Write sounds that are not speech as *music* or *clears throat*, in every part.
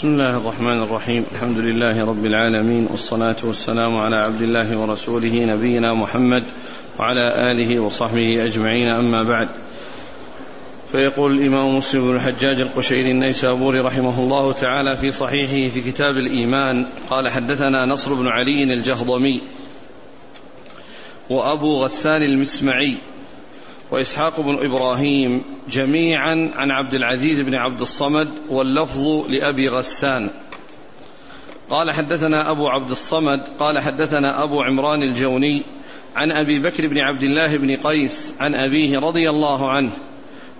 بسم الله الرحمن الرحيم. الحمد لله رب العالمين والصلاة والسلام على عبد الله ورسوله نبينا محمد وعلى آله وصحبه أجمعين. أما بعد فيقول الإمام مسلم بن الحجاج القشيري النيسابوري رحمه الله تعالى في صحيحه في كتاب الإيمان قال حدثنا نصر بن علي الجهضمي وأبو غسان المسمعي وإسحاق بن إبراهيم جميعا عن عبد العزيز بن عبد الصمد واللفظ لأبي غسان. قال حدثنا أبو عبد الصمد قال حدثنا أبو عمران الجوني عن أبي بكر بن عبد الله بن قيس عن أبيه رضي الله عنه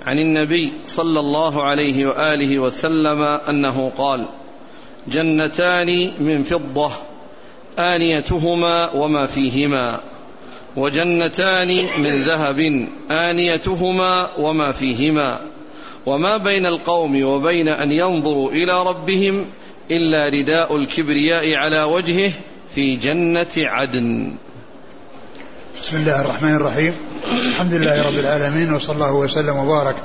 عن النبي صلى الله عليه وآله وسلم أنه قال جنتان من فضة آنيتهما وما فيهما. وجنتان من ذهب آنيتهما وما فيهما وما بين القوم وبين أن ينظروا إلى ربهم إلا رداء الكبرياء على وجهه في جنة عدن. بسم الله الرحمن الرحيم. الحمد لله رب العالمين وصلى الله وسلم وبارك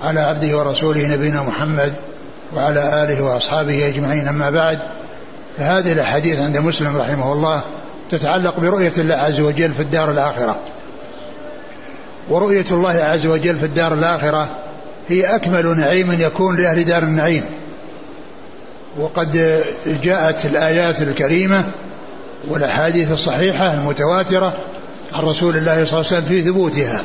على عبده ورسوله نبينا محمد وعلى آله وأصحابه أجمعين. أما بعد فهذه الأحاديث عند مسلم رحمه الله تتعلق برؤية الله عز وجل في الدار الآخرة. ورؤية الله عز وجل في الدار الآخرة هي أكمل نعيم يكون لأهل دار النعيم. وقد جاءت الآيات الكريمة والأحاديث الصحيحة المتواترة عن رسول الله صلى الله عليه وسلم في ثبوتها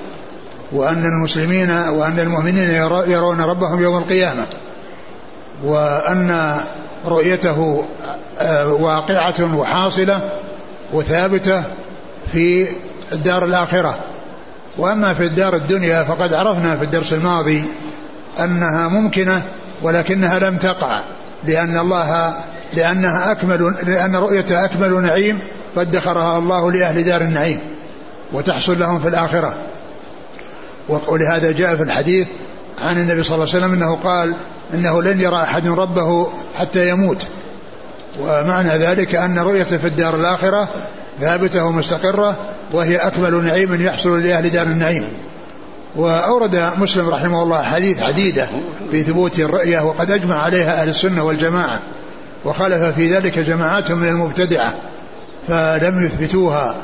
وأن المسلمين وأن المؤمنين يرون ربهم يوم القيامة وأن رؤيته واقعة وحاصلة وثابتة في الدار الآخرة. وأما في الدار الدنيا فقد عرفنا في الدرس الماضي أنها ممكنة ولكنها لم تقع لأن الله لأنها أكمل لأن رؤيتها أكمل نعيم فادخرها الله لأهل دار النعيم وتحصل لهم في الآخرة. ولهذا جاء في الحديث عن النبي صلى الله عليه وسلم أنه قال إنه لن يرى أحد ربه حتى يموت. ومعنى ذلك أن رؤيته في الدار الآخرة ثابتة ومستقرة وهي أكمل نعيم يحصل لأهل دار النعيم. وأورد مسلم رحمه الله حديث عديدة في ثبوت الرؤية وقد أجمع عليها أهل السنة والجماعة وخالف في ذلك جماعات من المبتدعة فلم يثبتوها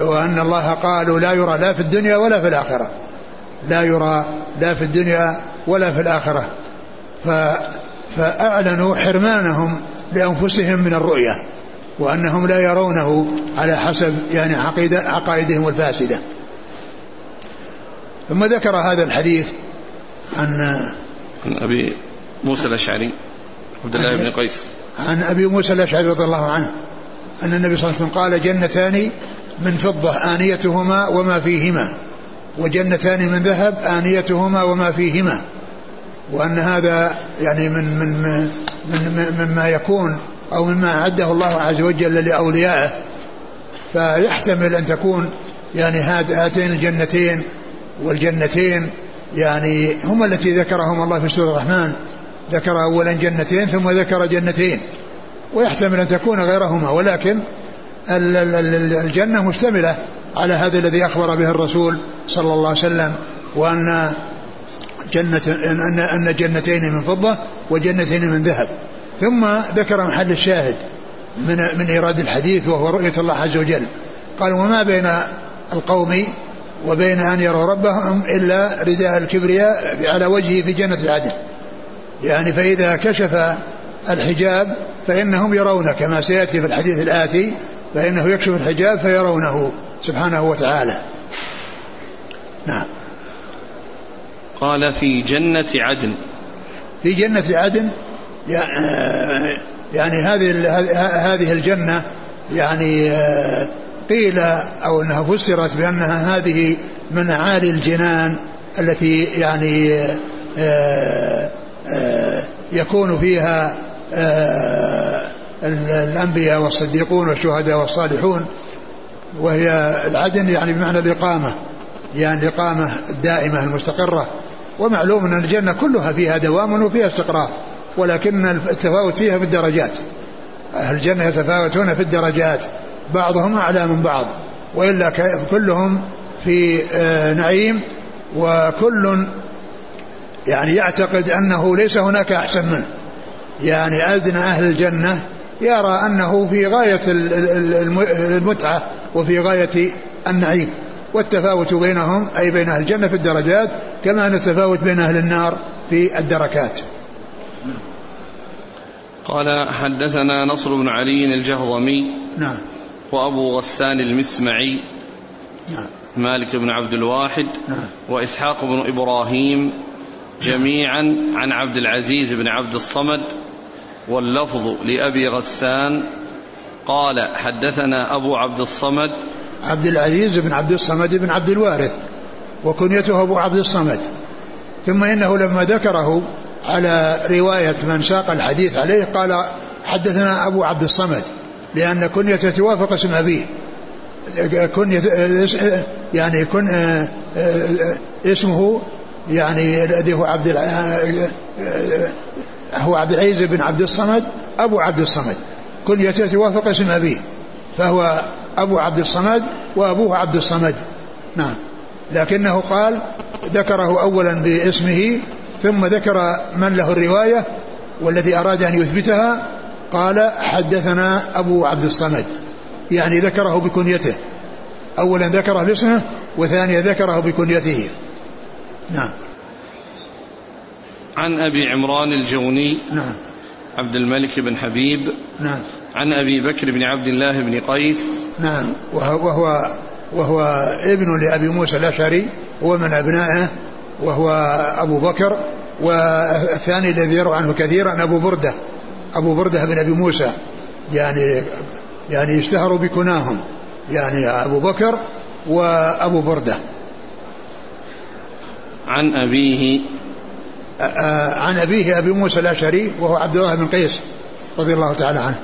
وأن الله قالوا لا يرى لا في الدنيا ولا في الآخرة. لا يرى لا في الدنيا ولا في الآخرة. فأعلنوا حرمانهم لأنفسهم من الرؤية وأنهم لا يرونه على حسب يعني عقيدة عقائدهم الفاسدة. ثم ذكر هذا الحديث عن عن أبي موسى الأشعري عبد الله بن قيس. عن أبي موسى الأشعري رضي الله عنه أن النبي صلى الله عليه وسلم قال جنتان من فضة آنيتهما وما فيهما وجنتان من ذهب آنيتهما وما فيهما. وأن هذا يعني من من من, مما يكون أو مما أعده الله عز وجل لأوليائه. فيحتمل أن تكون يعني هاتين الجنتين والجنتين يعني هما التي ذكرهما الله في سورة الرحمن. ذكر أولا جنتين ثم ذكر جنتين. ويحتمل أن تكون غيرهما. ولكن الجنة مشتملة على هذا الذي أخبر به الرسول صلى الله عليه وسلم وأن جنة أن أن جنتين من فضة وجنتين من ذهب. ثم ذكر محل الشاهد من من إيراد الحديث وهو رؤية الله عز وجل. قال وما بين القوم وبين أن يروا ربهم إلا رداء الكبرياء على وجهه في جنة العدن يعني فإذا كشف الحجاب فإنهم يرون كما سيأتي في الحديث الآتي فإنه يكشف الحجاب فيرونه سبحانه وتعالى. نعم. قال في جنة عدن. في جنة عدن؟ يعني هذه هذه الجنة يعني قيل أو أنها فسرت بأنها هذه من أعالي الجنان التي يعني يكون فيها الأنبياء والصديقون والشهداء والصالحون وهي العدن يعني بمعنى الإقامة يعني الإقامة الدائمة المستقرة. ومعلوم أن الجنة كلها فيها دوام وفيها استقرار ولكن التفاوت فيها في الدرجات. أهل الجنة يتفاوتون في الدرجات بعضهم أعلى من بعض وإلا كلهم في نعيم وكل يعني يعتقد أنه ليس هناك أحسن منه. يعني أدنى أهل الجنة يرى أنه في غاية المتعة وفي غاية النعيم. والتفاوت بينهم أي بين أهل الجنة في الدرجات كما أن التفاوت بين أهل النار في الدركات. قال حدثنا نصر بن علي الجهضمي نعم. وأبو غسان المسمعي نعم. مالك بن عبد الواحد نعم. وإسحاق بن إبراهيم جميعا عن عبد العزيز بن عبد الصمد واللفظ لأبي غسان قال حدثنا أبو عبد الصمد. عبد العزيز بن عبد الصمد بن عبد الوارث وكنيته أبو عبد الصمد. ثم إنه لما ذكره على رواية من ساق الحديث عليه قال حدثنا أبو عبد الصمد لأن كنيته توافق اسم أبيه. كنية يعني كن اسمه يعني الذي هو عبد هو عبد العزيز بن عبد الصمد أبو عبد الصمد. كنيته توافق اسم أبيه فهو أبو عبد الصمد وأبوه عبد الصمد. نعم. لكنه قال ذكره أولا باسمه ثم ذكر من له الرواية والذي أراد أن يثبتها قال حدثنا أبو عبد الصمد. يعني ذكره بكنيته. أولا ذكره باسمه وثانيا ذكره بكنيته. نعم. عن أبي عمران الجوني نعم. عبد الملك بن حبيب نعم. عن أبي بكر بن عبد الله بن قيس. نعم. وهو وهو ابن لأبي موسى الأشعري هو من أبنائه وهو أبو بكر والثاني الذي يروى عنه كثيرا أبو بردة. أبو بردة بن أبي موسى. يعني يعني يشتهروا بكناهم. يعني أبو بكر وأبو بردة. عن أبيه. عن أبيه أبي موسى الأشعري وهو عبد الله بن قيس رضي الله تعالى عنه.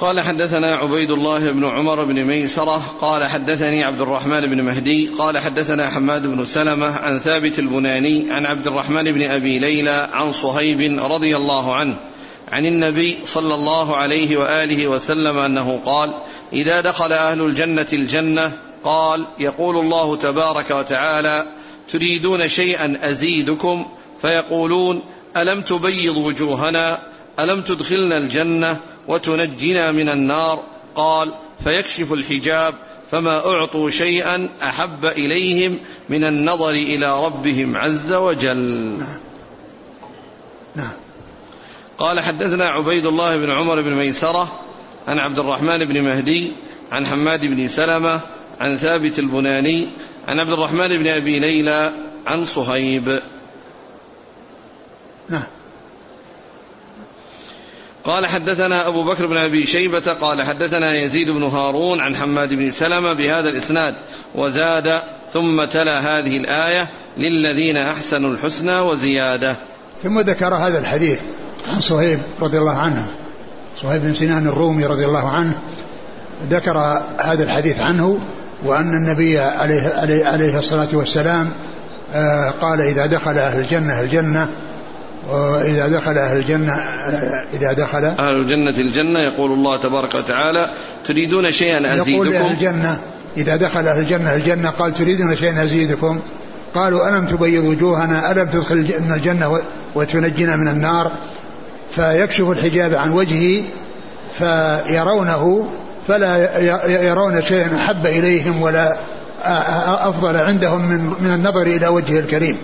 قال حدثنا عبيد الله بن عمر بن ميسرة قال حدثني عبد الرحمن بن مهدي قال حدثنا حماد بن سلمة عن ثابت البناني عن عبد الرحمن بن أبي ليلى عن صهيب رضي الله عنه عن النبي صلى الله عليه وآله وسلم أنه قال إذا دخل أهل الجنة الجنة قال يقول الله تبارك وتعالى تريدون شيئا أزيدكم؟ فيقولون ألم تبيض وجوهنا؟ ألم تدخلنا الجنة؟ وتنجنا من النار. قال فيكشف الحجاب فما أعطوا شيئا أحب إليهم من النظر إلى ربهم عز وجل. نعم. قال حدثنا عبيد الله بن عمر بن ميسرة عن عبد الرحمن بن مهدي عن حماد بن سلمة عن ثابت البناني عن عبد الرحمن بن أبي ليلى عن صهيب. نعم. قال حدثنا أبو بكر بن أبي شيبة قال حدثنا يزيد بن هارون عن حماد بن سلمة بهذا الإسناد وزاد ثم تلا هذه الآية للذين أحسنوا الحسنى وزيادة. ثم ذكر هذا الحديث عن صهيب رضي الله عنه. صهيب بن سنان الرومي رضي الله عنه ذكر هذا الحديث عنه وأن النبي عليه, عليه, عليه الصلاة والسلام قال إذا دخل أهل الجنة الجنة وإذا دخل أهل الجنة إذا دخل أهل الجنة الجنة يقول الله تبارك وتعالى تريدون شيئا أزيدكم؟ يقول أهل الجنة إذا دخل أهل الجنة الجنة قال تريدون شيئا أزيدكم؟ قالوا ألم تبيض وجوهنا؟ ألم تدخل الجنة وتنجينا من النار؟ فيكشف الحجاب عن وجهه فيرونه فلا يرون شيئا أحب إليهم ولا أفضل عندهم من من النظر إلى وجهه الكريم.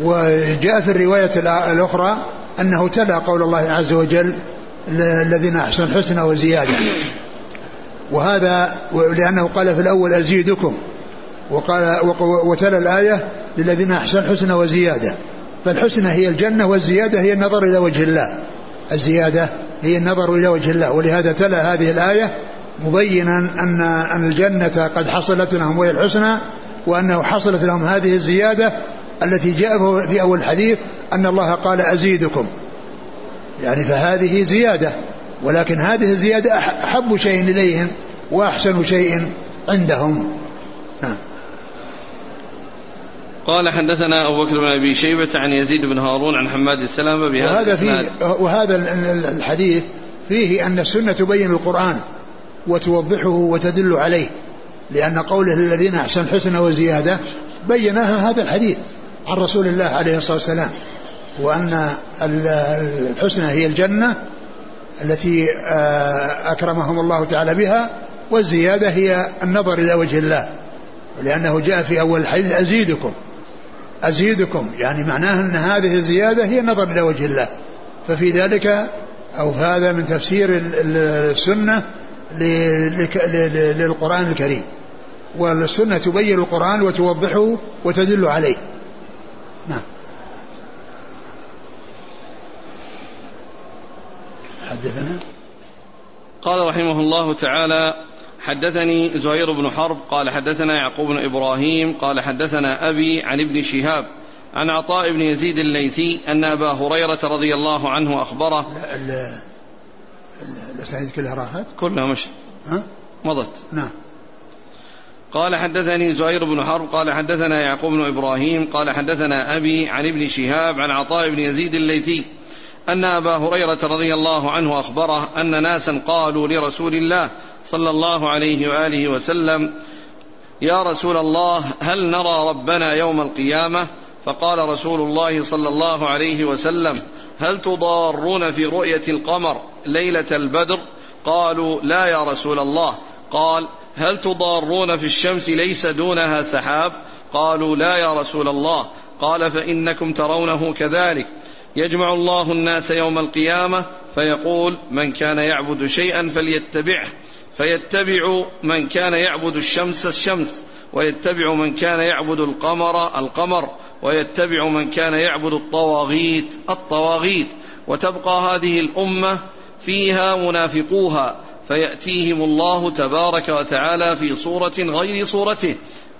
وجاء في الرواية الأخرى أنه تلا قول الله عز وجل الذين أحسنوا الحسنى وزيادة وهذا لأنه قال في الأول أزيدكم. وقال وتلا الآية للذين أحسنوا الحسنى وزيادة فالحسنى هي الجنة والزيادة هي النظر إلى وجه الله. الزيادة هي النظر إلى وجه الله. ولهذا تلا هذه الآية مبينا أن أن الجنة قد حصلت لهم وهي الحسنى وأنه حصلت لهم هذه الزيادة التي جاء في أول الحديث أن الله قال أزيدكم. يعني فهذه زيادة ولكن هذه الزيادة أحب شيء إليهم وأحسن شيء عندهم. نعم. قال حدثنا أبو بكر بن أبي شيبة عن يزيد بن هارون عن حماد السلامة بهذا وهذا فيه وهذا الحديث فيه أن السنة تبين القرآن وتوضحه وتدل عليه لأن قوله للذين أحسن الحسنى وزيادة بيناها هذا الحديث. عن رسول الله عليه الصلاة والسلام وأن الحسنى هي الجنة التي آه، أكرمهم الله تعالى بها والزيادة هي النظر إلى وجه الله لأنه جاء في أول الحديث أزيدكم أزيدكم يعني معناه أن هذه الزيادة هي النظر إلى وجه الله. ففي ذلك أو هذا من تفسير السنة للقرآن الكريم. والسنة تبين القرآن وتوضحه وتدل عليه. حدثنا قال رحمه الله تعالى حدثني زهير بن حرب قال حدثنا يعقوب بن إبراهيم قال حدثنا أبي عن ابن شهاب عن عطاء بن يزيد الليثي أن أبا هريرة رضي الله عنه أخبره الاسانيد كلها راحت؟ كلها مش ها؟ مضت نعم قال حدثني زهير بن حرب قال حدثنا يعقوب بن إبراهيم قال حدثنا أبي عن ابن شهاب عن عطاء بن يزيد الليثي أن أبا هريرة رضي الله عنه أخبره أن ناسا قالوا لرسول الله صلى الله عليه وآله وسلم يا رسول الله هل نرى ربنا يوم القيامة؟ فقال رسول الله صلى الله عليه وسلم هل تضارون في رؤية القمر ليلة البدر؟ قالوا لا يا رسول الله. قال هل تضارون في الشمس ليس دونها سحاب؟ قالوا لا يا رسول الله. قال فإنكم ترونه كذلك. يجمع الله الناس يوم القيامة فيقول من كان يعبد شيئا فليتبعه فيتبع من كان يعبد الشمس الشمس ويتبع من كان يعبد القمر القمر ويتبع من كان يعبد الطواغيت الطواغيت. وتبقى هذه الأمة فيها منافقوها فيأتيهم الله تبارك وتعالى في صورة غير صورته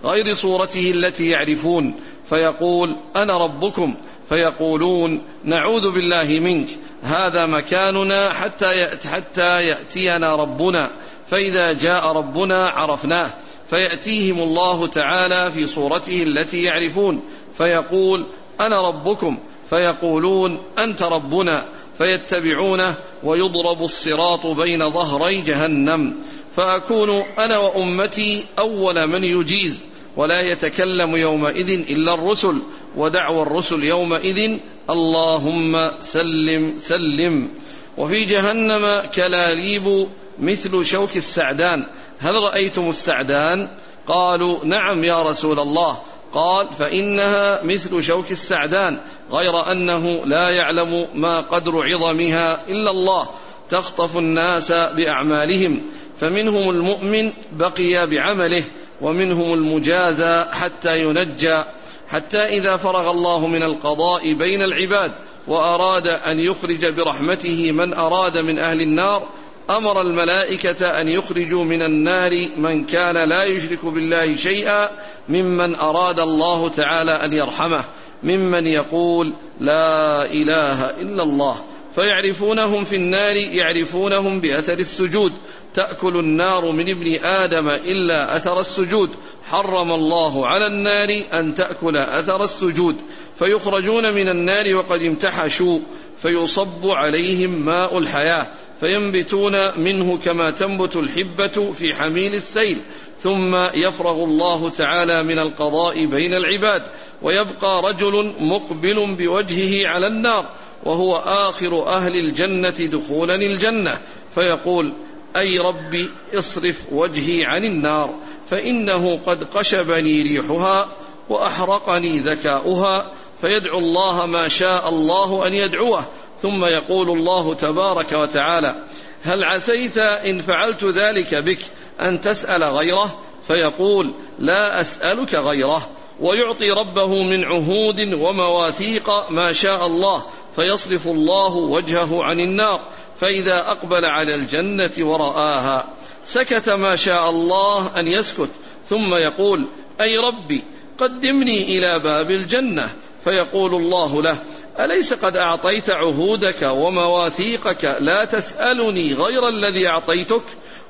غير صورته التي يعرفون. فيقول أنا ربكم فيقولون نعوذ بالله منك هذا مكاننا حتى حتى يأتينا ربنا. فإذا جاء ربنا عرفناه فيأتيهم الله تعالى في صورته التي يعرفون. فيقول أنا ربكم فيقولون أنت ربنا فيتبعونه ويضرب الصراط بين ظهري جهنم. فأكون أنا وأمتي أول من يجيز ولا يتكلم يومئذ إلا الرسل. ودعوى الرسل يومئذ اللهم سلم سلم. وفي جهنم كلاليب مثل شوك السعدان. هل رأيتم السعدان؟ قالوا نعم يا رسول الله. قال فإنها مثل شوك السعدان غير أنه لا يعلم ما قدر عظمها إلا الله. تخطف الناس بأعمالهم. فمنهم المؤمن بقي بعمله ومنهم المجازى حتى ينجى. حتى إذا فرغ الله من القضاء بين العباد وأراد أن يخرج برحمته من أراد من أهل النار أمر الملائكة أن يخرجوا من النار من كان لا يشرك بالله شيئا ممن أراد الله تعالى أن يرحمه ممن يقول لا إله إلا الله. فيعرفونهم في النار يعرفونهم بأثر السجود. تأكل النار من ابن آدم إلا أثر السجود. حرم الله على النار أن تأكل أثر السجود. فيخرجون من النار وقد امتحشوا فيصب عليهم ماء الحياة فينبتون منه كما تنبت الحبة في حميل السيل. ثم يفرغ الله تعالى من القضاء بين العباد ويبقى رجل مقبل بوجهه على النار وهو آخر أهل الجنة دخولا الجنة. فيقول أي ربي اصرف وجهي عن النار. فإنه قد قشبني ريحها وأحرقني ذكاؤها فيدعو الله ما شاء الله أن يدعوه ثم يقول الله تبارك وتعالى هل عسيت إن فعلت ذلك بك أن تسأل غيره؟ فيقول لا أسألك غيره ويعطي ربه من عهود ومواثيق ما شاء الله فيصرف الله وجهه عن النار فإذا أقبل على الجنة ورآها. سكت ما شاء الله أن يسكت ثم يقول أي ربي قدمني إلى باب الجنة. فيقول الله له أليس قد أعطيت عهودك ومواثيقك لا تسألني غير الذي أعطيتك؟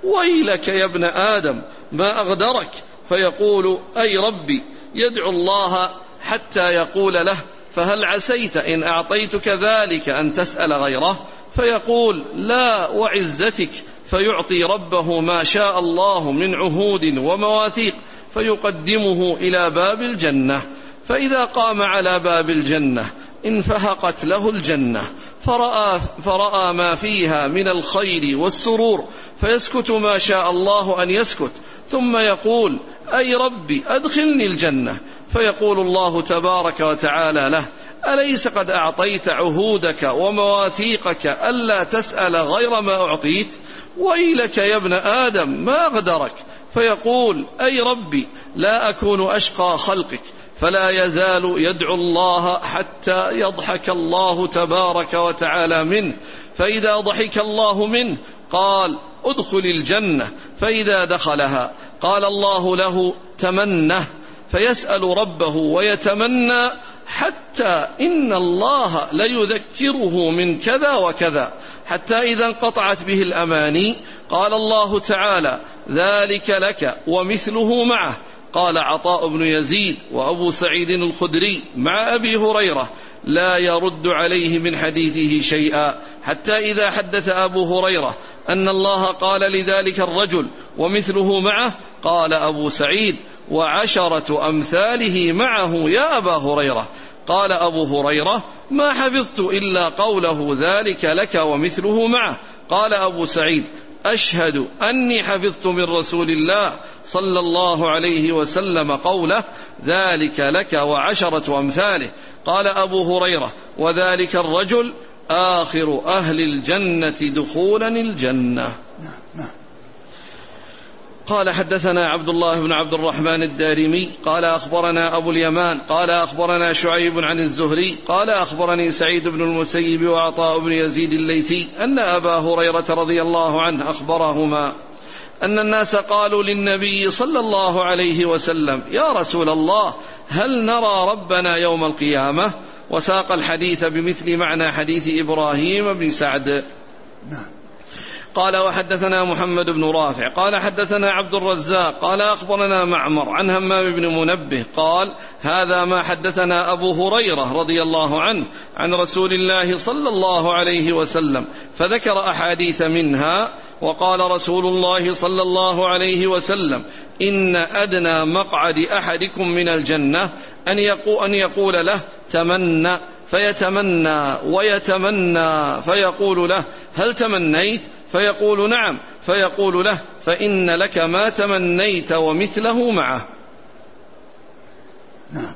ويلك يا ابن آدم ما أغدرك؟ فيقول أي ربي يدعو الله حتى يقول له فهل عسيت إن أعطيتك ذلك أن تسأل غيره؟ فيقول لا وعزتك فيعطي ربه ما شاء الله من عهود ومواثيق فيقدمه إلى باب الجنة. فإذا قام على باب الجنة انفهقت له الجنة. فرأى, فرأى ما فيها من الخير والسرور فيسكت ما شاء الله أن يسكت. ثم يقول أي ربي أدخلني الجنة. فيقول الله تبارك وتعالى له أليس قد أعطيت عهودك ومواثيقك ألا تسأل غير ما أعطيت؟ ويلك يا ابن آدم ما غدرك؟ فيقول أي ربي لا أكون أشقى خلقك فلا يزال يدعو الله حتى يضحك الله تبارك وتعالى منه. فإذا ضحك الله منه قال ادخل الجنة. فإذا دخلها قال الله له تمنه. فيسأل ربه ويتمنى حتى إن الله ليذكره من كذا وكذا. حتى إذا انقطعت به الأماني قال الله تعالى ذلك لك ومثله معه. قال عطاء بن يزيد وأبو سعيد الخدري مع أبي هريرة لا يرد عليه من حديثه شيئا. حتى إذا حدث أبو هريرة أن الله قال لذلك الرجل ومثله معه قال أبو سعيد وعشرة أمثاله معه يا أبا هريرة. قال أبو هريرة ما حفظت إلا قوله ذلك لك ومثله معه. قال أبو سعيد أشهد أني حفظت من رسول الله صلى الله عليه وسلم قوله ذلك لك وعشرة أمثاله. قال أبو هريرة وذلك الرجل آخر أهل الجنة دخولا الجنة. قال حدثنا عبد الله بن عبد الرحمن الدارمي قال أخبرنا أبو اليمان قال أخبرنا شعيب عن الزهري قال أخبرني سعيد بن المسيب وعطاء بن يزيد الليثي أن أبا هريرة رضي الله عنه أخبرهما أن الناس قالوا للنبي صلى الله عليه وسلم يا رسول الله هل نرى ربنا يوم القيامة؟ وساق الحديث بمثل معنى حديث إبراهيم بن سعد. نعم. قال وحدثنا محمد بن رافع قال حدثنا عبد الرزاق قال أخبرنا معمر عن همام بن منبه قال هذا ما حدثنا أبو هريرة رضي الله عنه عن رسول الله صلى الله عليه وسلم فذكر أحاديث منها وقال رسول الله صلى الله عليه وسلم إن أدنى مقعد أحدكم من يقول, أن يقول له تمنى فيتمنى ويتمنى فيقول له هل تمنيت؟ فيقول نعم فيقول له فإن لك ما تمنيت ومثله معه. نعم.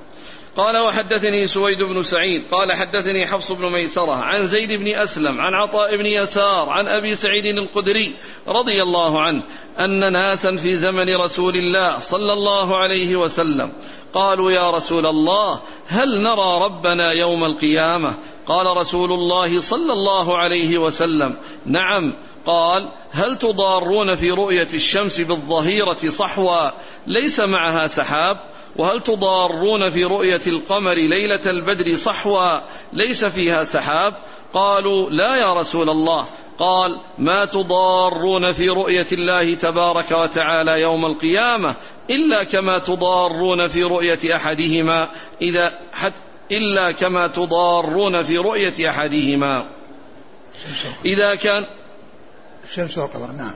قال وحدثني سويد بن سعيد قال حدثني حفص بن ميسرة عن زيد بن أسلم عن عطاء بن يسار عن أبي سعيد القدري رضي الله عنه أن ناسا في زمن رسول الله صلى الله عليه وسلم قالوا يا رسول الله هل نرى ربنا يوم القيامة؟ قال رسول الله صلى الله عليه وسلم نعم قال هل تضارون في رؤية الشمس بالظهيرة صحوا ليس معها سحاب؟ وهل تضارون في رؤية القمر ليلة البدر صحوا ليس فيها سحاب؟ قالوا لا يا رسول الله. قال ما تضارون في رؤية الله تبارك وتعالى يوم القيامة إلا كما تضارون في رؤية أحدهما. إذا حت إلا كما تضارون في رؤية أحدهما. إذا كان الشمس والقمر نعم.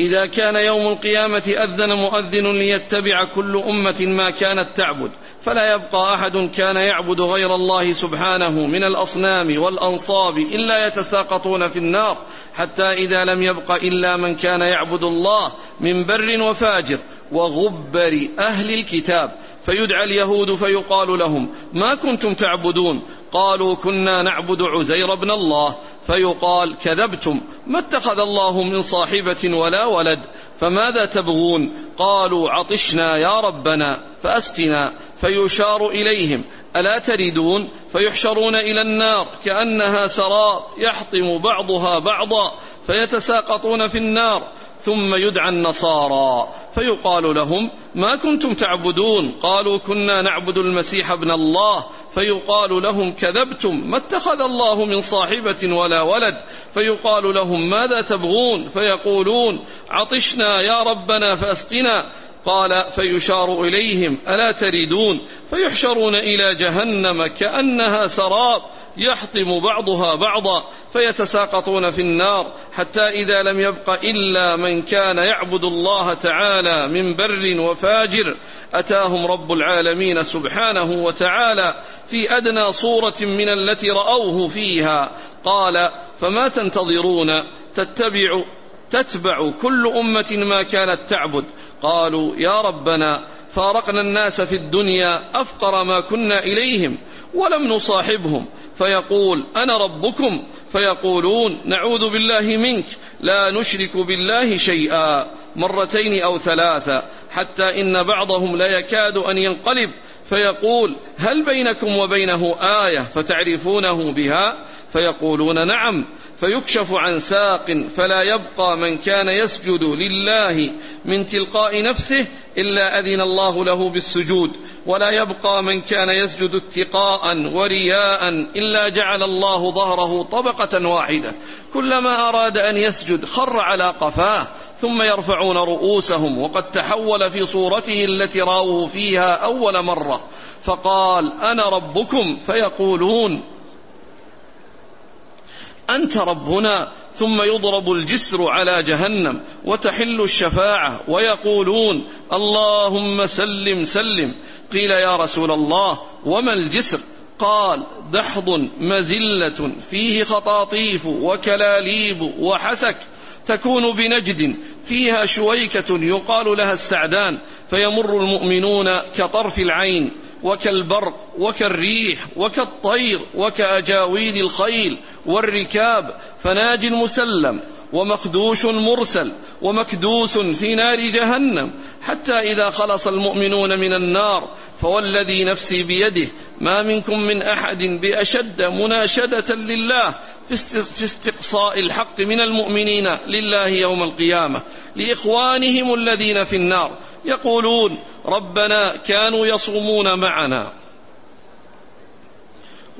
إذا كان يوم القيامة أذن مؤذن ليتبع كل أمة ما كانت تعبد فلا يبقى أحد كان يعبد غير الله سبحانه من الأصنام والأنصاب إلا يتساقطون في النار حتى إذا لم يبق إلا من كان يعبد الله من بر وفاجر وغبر أهل الكتاب. فيدعى اليهود فيقال لهم ما كنتم تعبدون؟ قالوا كنا نعبد عزير بن الله. فيقال كذبتم. ما اتخذ الله من صاحبة ولا ولد فماذا تبغون؟ قالوا عطشنا يا ربنا فأسقنا فيشار إليهم. ألا تردون فيحشرون إلى النار كأنها سراب يحطم بعضها بعضا فيتساقطون في النار ثم يدعى النصارى فيقال لهم ما كنتم تعبدون؟ قالوا كنا نعبد المسيح ابن الله فيقال لهم كذبتم ما اتخذ الله من صاحبة ولا ولد فيقال لهم ماذا تبغون؟ فيقولون عطشنا يا ربنا فأسقنا قال فيشار إليهم ألا تريدون؟ فيحشرون إلى جهنم كأنها سراب يحطم بعضها بعضا فيتساقطون في النار حتى إذا لم يبق إلا من كان يعبد الله تعالى من بر وفاجر. أتاهم رب العالمين سبحانه وتعالى في أدنى صورة من التي رأوه فيها. قال فما تنتظرون؟ تتبع تتبع كل أمة ما كانت تعبد. قالوا يا ربنا فارقنا الناس في الدنيا أفقر ما كنا إليهم ولم نصاحبهم. فيقول أنا ربكم. فيقولون نعوذ بالله منك. لا نشرك بالله شيئا. مرتين أو ثلاثا حتى إن بعضهم لا يكاد أن ينقلب. فيقول هل بينكم وبينه آية فتعرفونه بها؟ فيقولون نعم. فيكشف عن ساق فلا يبقى من كان يسجد لله من تلقاء نفسه إلا أذن الله له بالسجود. ولا يبقى من كان يسجد اتقاء ورياء إلا جعل الله ظهره طبقة واحدة. كلما أراد أن يسجد خر على قفاه. ثم يرفعون رؤوسهم وقد تحول في صورته التي رأوه فيها أول مرة. فقال أنا ربكم؟ فيقولون أنت ربنا. ثم يضرب الجسر على جهنم وتحل الشفاعة ويقولون اللهم سلم سلم. قيل يا رسول الله وما الجسر؟ قال دحض مزلة فيه خطاطيف وكلاليب وحسك. تكون بنجد. فيها شويكة يقال لها السعدان فيمر المؤمنون كطرف العين وكالبرق وكالريح وكالطير وكأجاويد الخيل والركاب. فناج مسلم ومخدوش مرسل ومكدوس في نار جهنم حتى إذا خلص المؤمنون من النار فوالذي نفسي بيده ما منكم من أحد بأشد مناشدة لله في استقصاء الحق من المؤمنين لله يوم القيامة لإخوانهم الذين في النار يقولون ربنا كانوا يصومون معنا.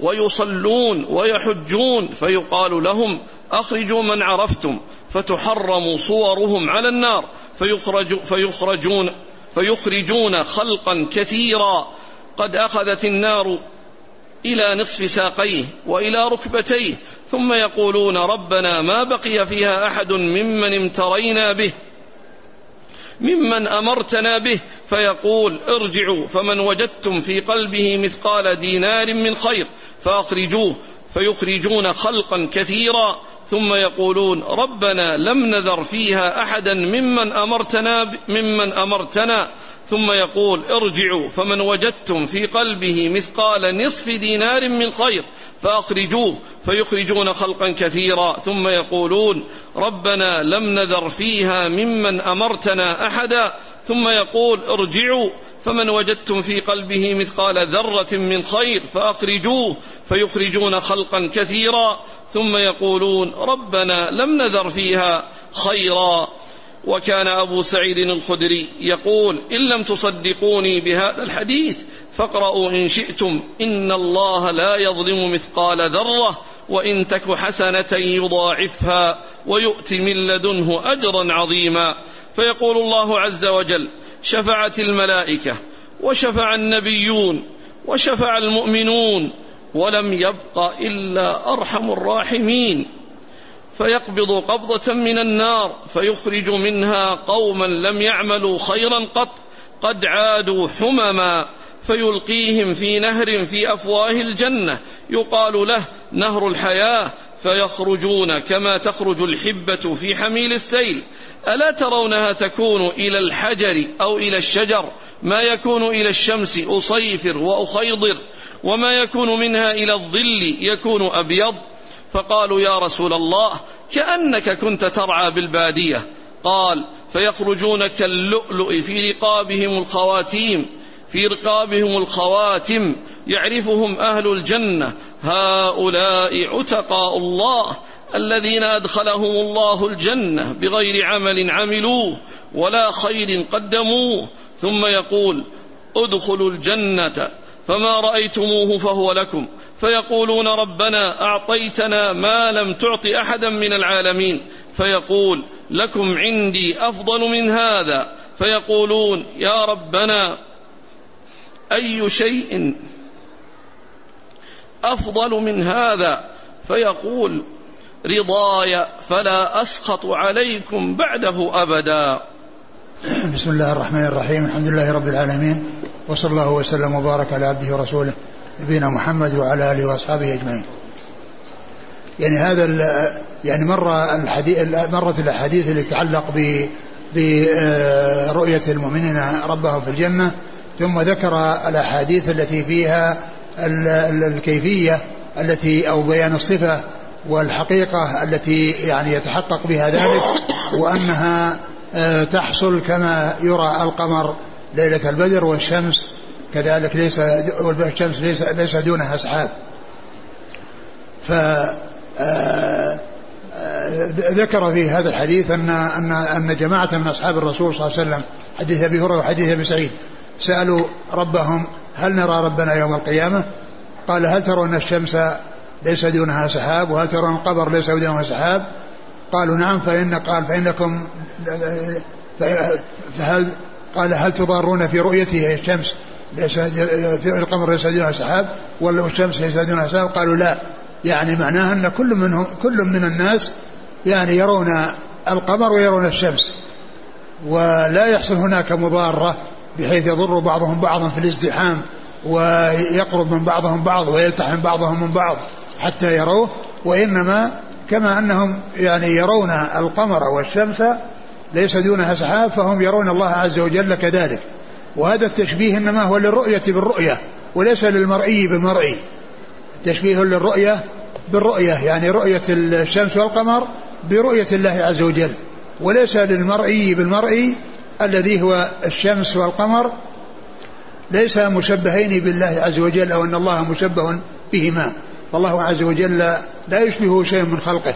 ويصلون ويحجون فيقال لهم أخرجوا من عرفتم فتحرم صورهم على النار فيخرج فيخرجون فيخرجون خلقا كثيرا. قد أخذت النار إلى نصف ساقيه وإلى ركبتيه. ثم يقولون ربنا ما بقي فيها أحد ممن امترينا به. ممن أمرتنا به فيقول ارجعوا فمن وجدتم في قلبه مثقال دينار من خير فأخرجوه فيخرجون خلقا كثيرا ثم يقولون ربنا لم نذر فيها أحدا ممن أمرتنا ممن أمرتنا. ثم يقول ارجعوا فمن وجدتم في قلبه مثقال نصف دينار من خير فأخرجوه فيخرجون خلقا كثيرا. ثم يقولون ربنا لم نذر فيها ممن أمرتنا أحدا. ثم يقول ارجعوا فمن وجدتم في قلبه مثقال ذرة من خير فأخرجوه فيخرجون خلقا كثيرا. ثم يقولون ربنا لم نذر فيها خيرا. وكان أبو سعيد الخدري يقول إن لم تصدقوني بهذا الحديث فاقرأوا إن شئتم إن الله لا يظلم مثقال ذرة وإن تك حسنة يضاعفها ويؤت من لدنه أجرا عظيما. فيقول الله عز وجل شفعت الملائكة وشفع النبيون وشفع المؤمنون ولم يبق إلا أرحم الراحمين. فيقبض قبضة من النار فيخرج منها قوما لم يعملوا خيرا قط قد عادوا حمما فيلقيهم في نهر في أفواه الجنة. يقال له نهر الحياة فيخرجون كما تخرج الحبة في حميل السيل. ألا ترونها تكون إلى الحجر أو إلى الشجر؟ ما يكون إلى الشمس أصيفر وأخيضر وما يكون منها إلى الظل يكون أبيض. فقالوا يا رسول الله كأنك كنت ترعى بالبادية. قال فيخرجون كاللؤلؤ في رقابهم الخواتيم في رقابهم الخواتم يعرفهم أهل الجنة. هؤلاء عتقاء الله الذين أدخلهم الله الجنة بغير عمل عملوه ولا خير قدموه. ثم يقول ادخلوا الجنة فما رأيتموه فهو لكم. فيقولون ربنا أعطيتنا ما لم تعط أحدا من العالمين. فيقول لكم عندي أفضل من هذا. فيقولون يا ربنا أي شيء أفضل من هذا؟ فيقول رضاي فلا أسخط عليكم بعده أبدا. بسم الله الرحمن الرحيم. الحمد لله رب العالمين. وصلى الله وسلم وبارك على عبده ورسوله. نبينا محمد وعلى آله وأصحابه أجمعين. يعني هذا يعني مر الحديث مرت الأحاديث اللي تتعلق ب برؤية المؤمنين ربهم في الجنة ثم ذكر الأحاديث التي فيها الكيفية التي أو بيان الصفة والحقيقة التي يعني يتحقق بها ذلك وأنها آه، تحصل كما يرى القمر ليلة البدر والشمس كذلك ليس والشمس ليس ليس دونها سحاب. ف آه، آه، ذكر في هذا الحديث أن أن أن جماعة من أصحاب الرسول صلى الله عليه وسلم حديث أبي هريرة وحديث أبي سعيد سألوا ربهم هل نرى ربنا يوم القيامة؟ قال هل ترون الشمس ليس دونها سحاب وهل ترون القمر ليس دونها سحاب؟ قالوا نعم فإن قال فإنكم فهل قال هل تضارون في رؤيته الشمس القمر ليس دونها سحاب ولا الشمس ليس دونها سحاب قالوا لا. يعني معناها أن كل منهم كل من الناس يعني يرون القمر ويرون الشمس ولا يحصل هناك مضارة بحيث يضر بعضهم بعضا في الازدحام ويقرب من بعضهم بعض ويلتحم بعضهم من بعض حتى يروه. وإنما كما أنهم يعني يرون القمر والشمس ليس دونها سحاب فهم يرون الله عز وجل كذلك. وهذا التشبيه إنما هو للرؤية بالرؤية وليس للمرئي بالمرئي تشبيه للرؤية بالرؤية يعني رؤية الشمس والقمر برؤية الله عز وجل وليس للمرئي بالمرئي الذي هو الشمس والقمر ليس مشبهين بالله عز وجل أو أن الله مشبه بهما. فالله عز وجل لا يشبهه شيء من خلقه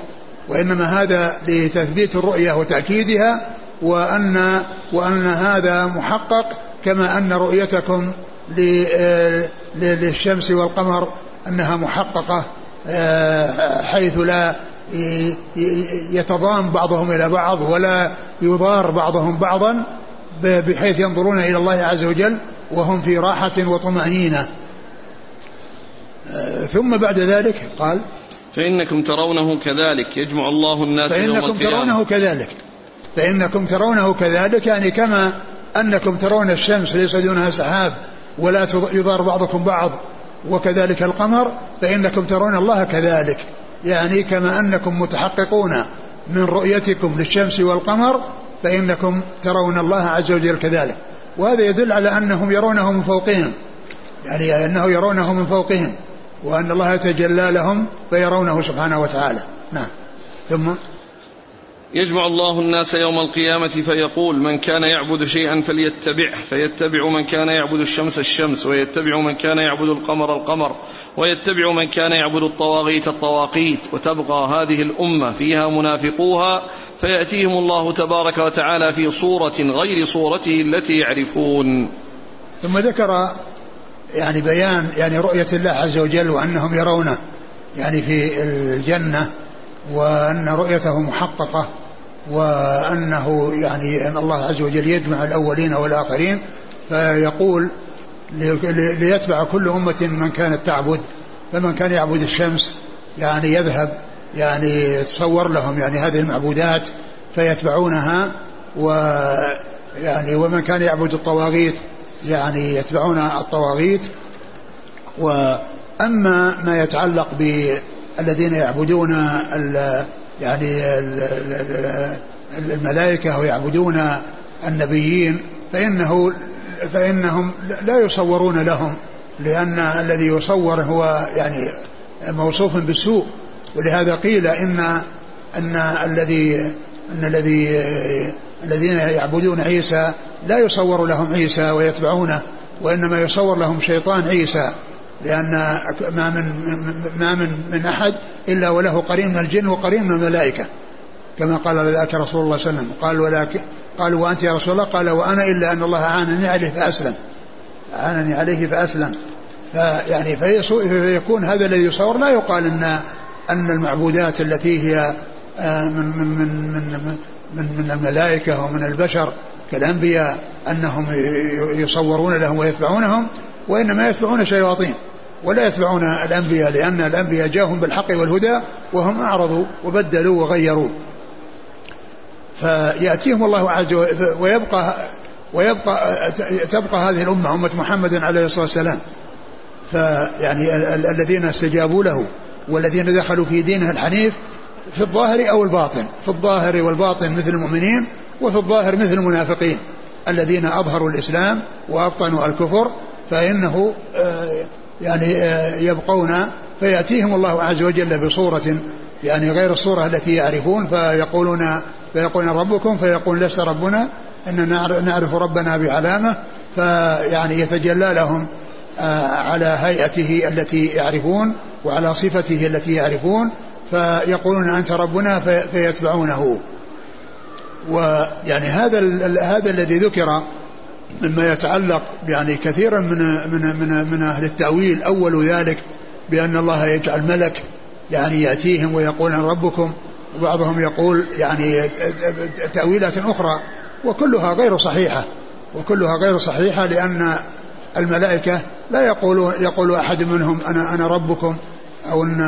وإنما هذا لتثبيت الرؤية وتأكيدها وأن وأن هذا محقق كما أن رؤيتكم للشمس والقمر أنها محققة آه، حيث لا يتضام بعضهم إلى بعض ولا يضار بعضهم بعضا بحيث ينظرون إلى الله عز وجل وهم في راحة وطمأنينة. ثم بعد ذلك قال فإنكم ترونه كذلك يجمع الله الناس فإنكم يوم ترونه كذلك. فإنكم ترونه كذلك يعني كما أنكم ترون الشمس ليس دونها سحاب ولا يضار بعضكم بعض وكذلك القمر فإنكم ترون الله كذلك. يعني كما أنكم متحققون من رؤيتكم للشمس والقمر فإنكم ترون الله عز وجل كذلك. وهذا يدل على أنهم يرونه من فوقهم. يعني أنه يرونه من فوقهم وأن الله يتجلى لهم فيرونه سبحانه وتعالى. نعم. ثم يجمع الله الناس يوم القيامة فيقول من كان يعبد شيئا فليتبعه فيتبع من كان يعبد الشمس الشمس ويتبع من كان يعبد القمر القمر ويتبع من كان يعبد الطواغيت الطواغيت وتبقى هذه الأمة فيها منافقوها فيأتيهم الله تبارك وتعالى في صورة غير صورته التي يعرفون. ثم ذكر يعني بيان يعني رؤية الله عز وجل وأنهم يرونه يعني في الجنة وأن رؤيته محققة. وأنه يعني أن الله عز وجل يجمع الأولين والآخرين فيقول ليتبع كل أمة من كانت تعبد فمن كان يعبد الشمس يعني يذهب يعني يتصور لهم يعني هذه المعبودات فيتبعونها ويعني ومن كان يعبد الطواغيت يعني يتبعون الطواغيت. وأما ما يتعلق بالذين يعبدون يعني الملائكة ويعبدون النبيين فإنه فإنهم لا يصورون لهم لأن الذي يصور هو يعني موصوف بالسوء. ولهذا قيل إن أن الذي أن الذي الذين يعبدون عيسى لا يصور لهم عيسى ويتبعونه وإنما يصور لهم شيطان عيسى لأن ما من ما من من أحد إلا وله قرين من الجن وقرين من الملائكة. كما قال ذاك رسول الله صلى الله عليه وسلم. قال ولكن قال وأنت يا رسول الله؟ قال وأنا إلا أن الله عانني عليه فأسلم. عانني عليه فأسلم. فيعني فيكون هذا الذي يصور لا يقال أن أن المعبودات التي هي آه، من من من من من, من الملائكة ومن البشر كالأنبياء أنهم يصورون لهم ويتبعونهم وإنما يتبعون شياطين. ولا يتبعون الأنبياء لأن الأنبياء جاءهم بالحق والهدى وهم أعرضوا وبدلوا وغيروا. فيأتيهم الله عز وجل ويبقى ويبقى تبقى هذه الأمة أمة محمد عليه الصلاة والسلام. فيعني الذين استجابوا له والذين دخلوا في دينه الحنيف في الظاهر أو الباطن. في الظاهر والباطن مثل المؤمنين وفي الظاهر مثل المنافقين الذين أظهروا الإسلام وأبطنوا الكفر فإنه آه، يعني آه، يبقون فيأتيهم الله عز وجل بصورة يعني غير الصورة التي يعرفون فيقولون فيقول ربكم فيقول لست ربنا إننا نعرف ربنا بعلامة فيعني يتجلى لهم آه، على هيئته التي يعرفون وعلى صفته التي يعرفون فيقولون أنت ربنا فيتبعونه. ويعني هذا هذا الذي ذكر مما يتعلق يعني كثيرا من من من من أهل التأويل. أول ذلك بأن الله يجعل ملك يعني يأتيهم ويقول ربكم. وبعضهم يقول يعني تأويلات أخرى وكلها غير صحيحة. وكلها غير صحيحة لأن الملائكة لا يقولون يقول أحد منهم أنا أنا ربكم أو إن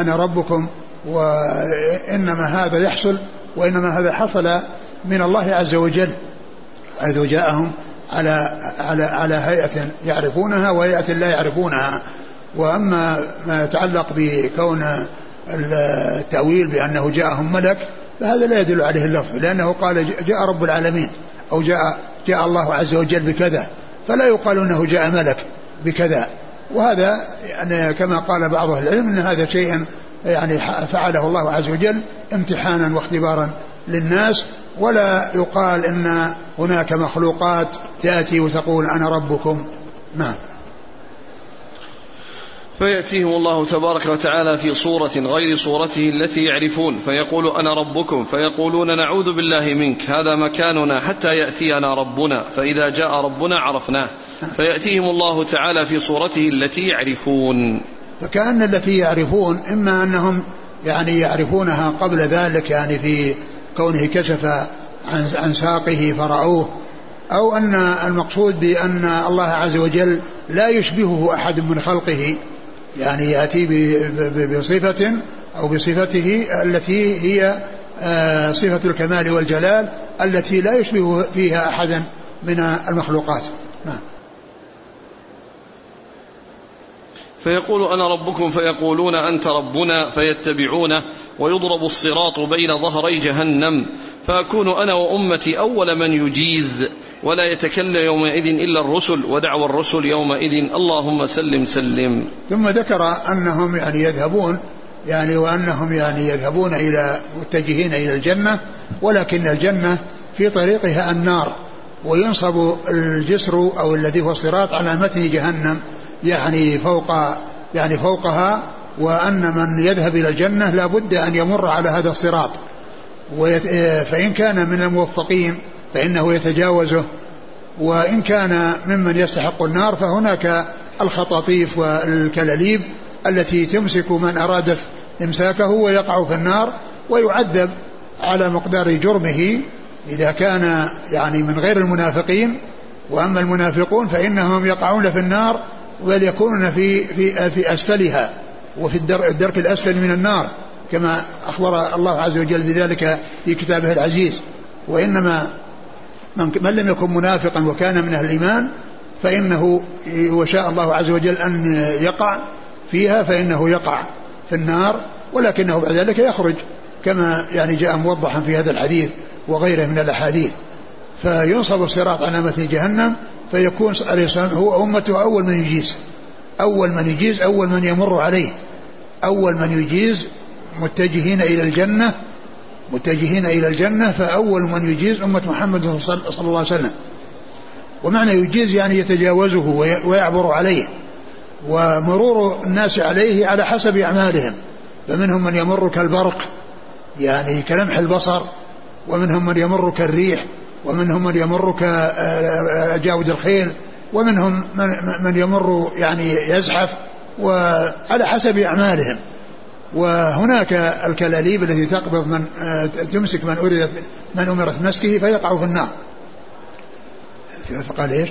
أنا ربكم وإنما هذا يحصل وإنما هذا حصل من الله عز وجل. حيث جاءهم على على على هيئة يعرفونها وهيئة لا يعرفونها. وأما ما يتعلق بكون التأويل بأنه جاءهم ملك فهذا لا يدل عليه اللفظ لأنه قال جاء رب العالمين أو جاء جاء الله عز وجل بكذا فلا يقال أنه جاء ملك بكذا. وهذا يعني كما قال بعض أهل العلم أن هذا شيء يعني فعله الله عز وجل امتحانا واختبارا للناس ولا يقال إن هناك مخلوقات تأتي وتقول أنا ربكم. نعم. فيأتيهم الله تبارك وتعالى في صورة غير صورته التي يعرفون. فيقول أنا ربكم. فيقولون نعوذ بالله منك. هذا مكاننا حتى يأتينا ربنا. فإذا جاء ربنا عرفناه. فيأتيهم الله تعالى في صورته التي يعرفون. فكأن التي يعرفون إما أنهم يعني يعرفونها قبل ذلك يعني في كونه كشف عن عن ساقه فرأوه أو أن المقصود بأن الله عز وجل لا يشبهه أحد من خلقه يعني يأتي بصفة أو بصفته التي هي آه، صفة الكمال والجلال التي لا يشبه فيها أحدا من المخلوقات. نعم. فيقول أنا ربكم فيقولون أنت ربنا فيتبعونه ويضرب الصراط بين ظهري جهنم فأكون أنا وأمتي أول من يجيز ولا يتكلم يومئذ إلا الرسل ودعوى الرسل يومئذ اللهم سلم سلم. ثم ذكر أنهم يعني يذهبون يعني وأنهم يعني يذهبون إلى متجهين إلى الجنة ولكن الجنة في طريقها النار وينصب الجسر أو الذي هو الصراط على متن جهنم يعني فوق يعني فوقها وأن من يذهب إلى الجنة لا بد أن يمر على هذا الصراط. فإن كان من الموفقين فإنه يتجاوزه. وإن كان ممن يستحق النار فهناك الخطاطيف والكلاليب التي تمسك من أرادت إمساكه ويقع في النار ويعذب على مقدار جرمه. إذا كان يعني من غير المنافقين وأما المنافقون فإنهم يقعون في النار بل يكونون في في في أسفلها وفي الدرك الأسفل من النار كما أخبر الله عز وجل بذلك في كتابه العزيز. وإنما من لم يكن منافقا وكان من أهل الإيمان فإنه وشاء الله عز وجل أن يقع فيها فإنه يقع في النار ولكنه بعد ذلك يخرج كما يعني جاء موضحا في هذا الحديث وغيره من الأحاديث. فينصب الصراط على مثل جهنم فيكون عليه والسلام هو أمته أول من يجيز. أول من يجيز أول من يمر عليه. أول من يجيز متجهين إلى الجنة متجهين إلى الجنة فأول من يجيز أمة محمد صلى الله عليه وسلم. ومعنى يجيز يعني يتجاوزه ويعبر عليه. ومرور الناس عليه على حسب أعمالهم. فمنهم من يمر كالبرق يعني كلمح البصر ومنهم من يمر كالريح ومنهم من يمر كجاود الخيل ومنهم من, من يمر يعني يزحف وعلى حسب أعمالهم. وهناك الكلاليب التي تقبض من آه، تمسك من أريدت من أمرت مسكه فيقع في النار. فقال إيش؟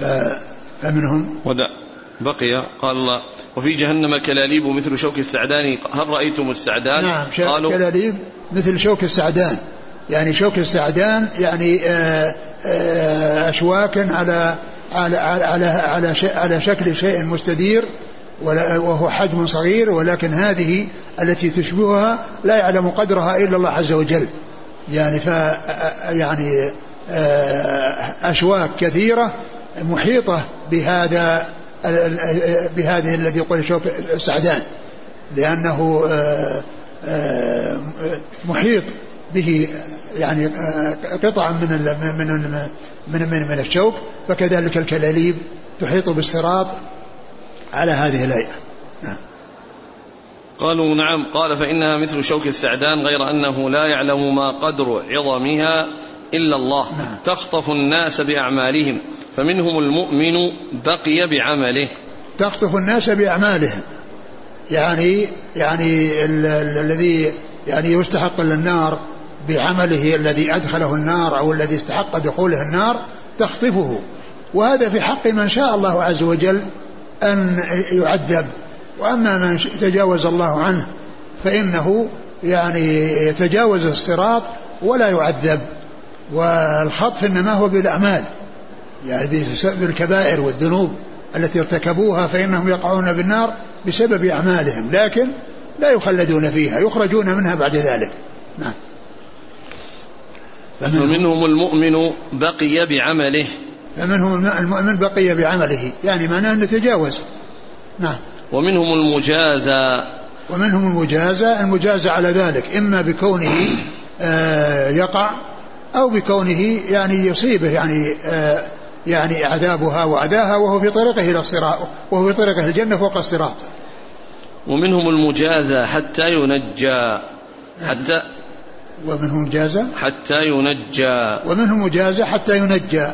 فمنهم ودع بقي قال الله وفي جهنم كلاليب مثل شوك السعدان هل رأيتم السعدان؟ نعم قالوا كلاليب مثل شوك السعدان. يعني شوك السعدان يعني آه، آه، أشواك على على على على, على شكل شيء مستدير وهو حجم صغير ولكن هذه التي تشبهها لا يعلم قدرها إلا الله عز وجل. يعني ف يعني آه، أشواك كثيرة محيطة بهذا بهذه الذي يقول شوك السعدان لأنه آه، محيط به يعني قطع من من من من, من الشوك فكذلك الكلاليب تحيط بالصراط على هذه الهيئة. نعم. قالوا نعم قال فإنها مثل شوك السعدان غير أنه لا يعلم ما قدر عظمها إلا الله. نعم. تخطف الناس بأعمالهم فمنهم المؤمن بقي بعمله. تخطف الناس بأعمالهم يعني يعني الذي يعني يستحق للنار بعمله الذي أدخله النار أو الذي استحق دخوله النار تخطفه. وهذا في حق من شاء الله عز وجل أن يعذب. وأما من تجاوز الله عنه فإنه يعني يتجاوز الصراط ولا يعذب. والخطف إنما هو بالأعمال. يعني بالكبائر والذنوب التي ارتكبوها فإنهم يقعون بالنار بسبب أعمالهم. لكن لا يخلدون فيها يخرجون منها بعد ذلك. نعم. فمنهم المؤمن بقي بعمله. فمنهم المؤمن بقي بعمله. يعني معناه أنه تجاوز. نعم. ومنهم المجازى. ومنهم المجازى. المجازى على ذلك. إما بكونه آه يقع أو بكونه يعني يصيبه يعني آه يعني عذابها وأذاها وهو في طريقه إلى الصراط وهو في طريقه الجنة فوق الصراط. ومنهم المجازى حتى ينجى. حتى ومنهم مجازى حتى ينجى. ومنهم مجازى حتى ينجى.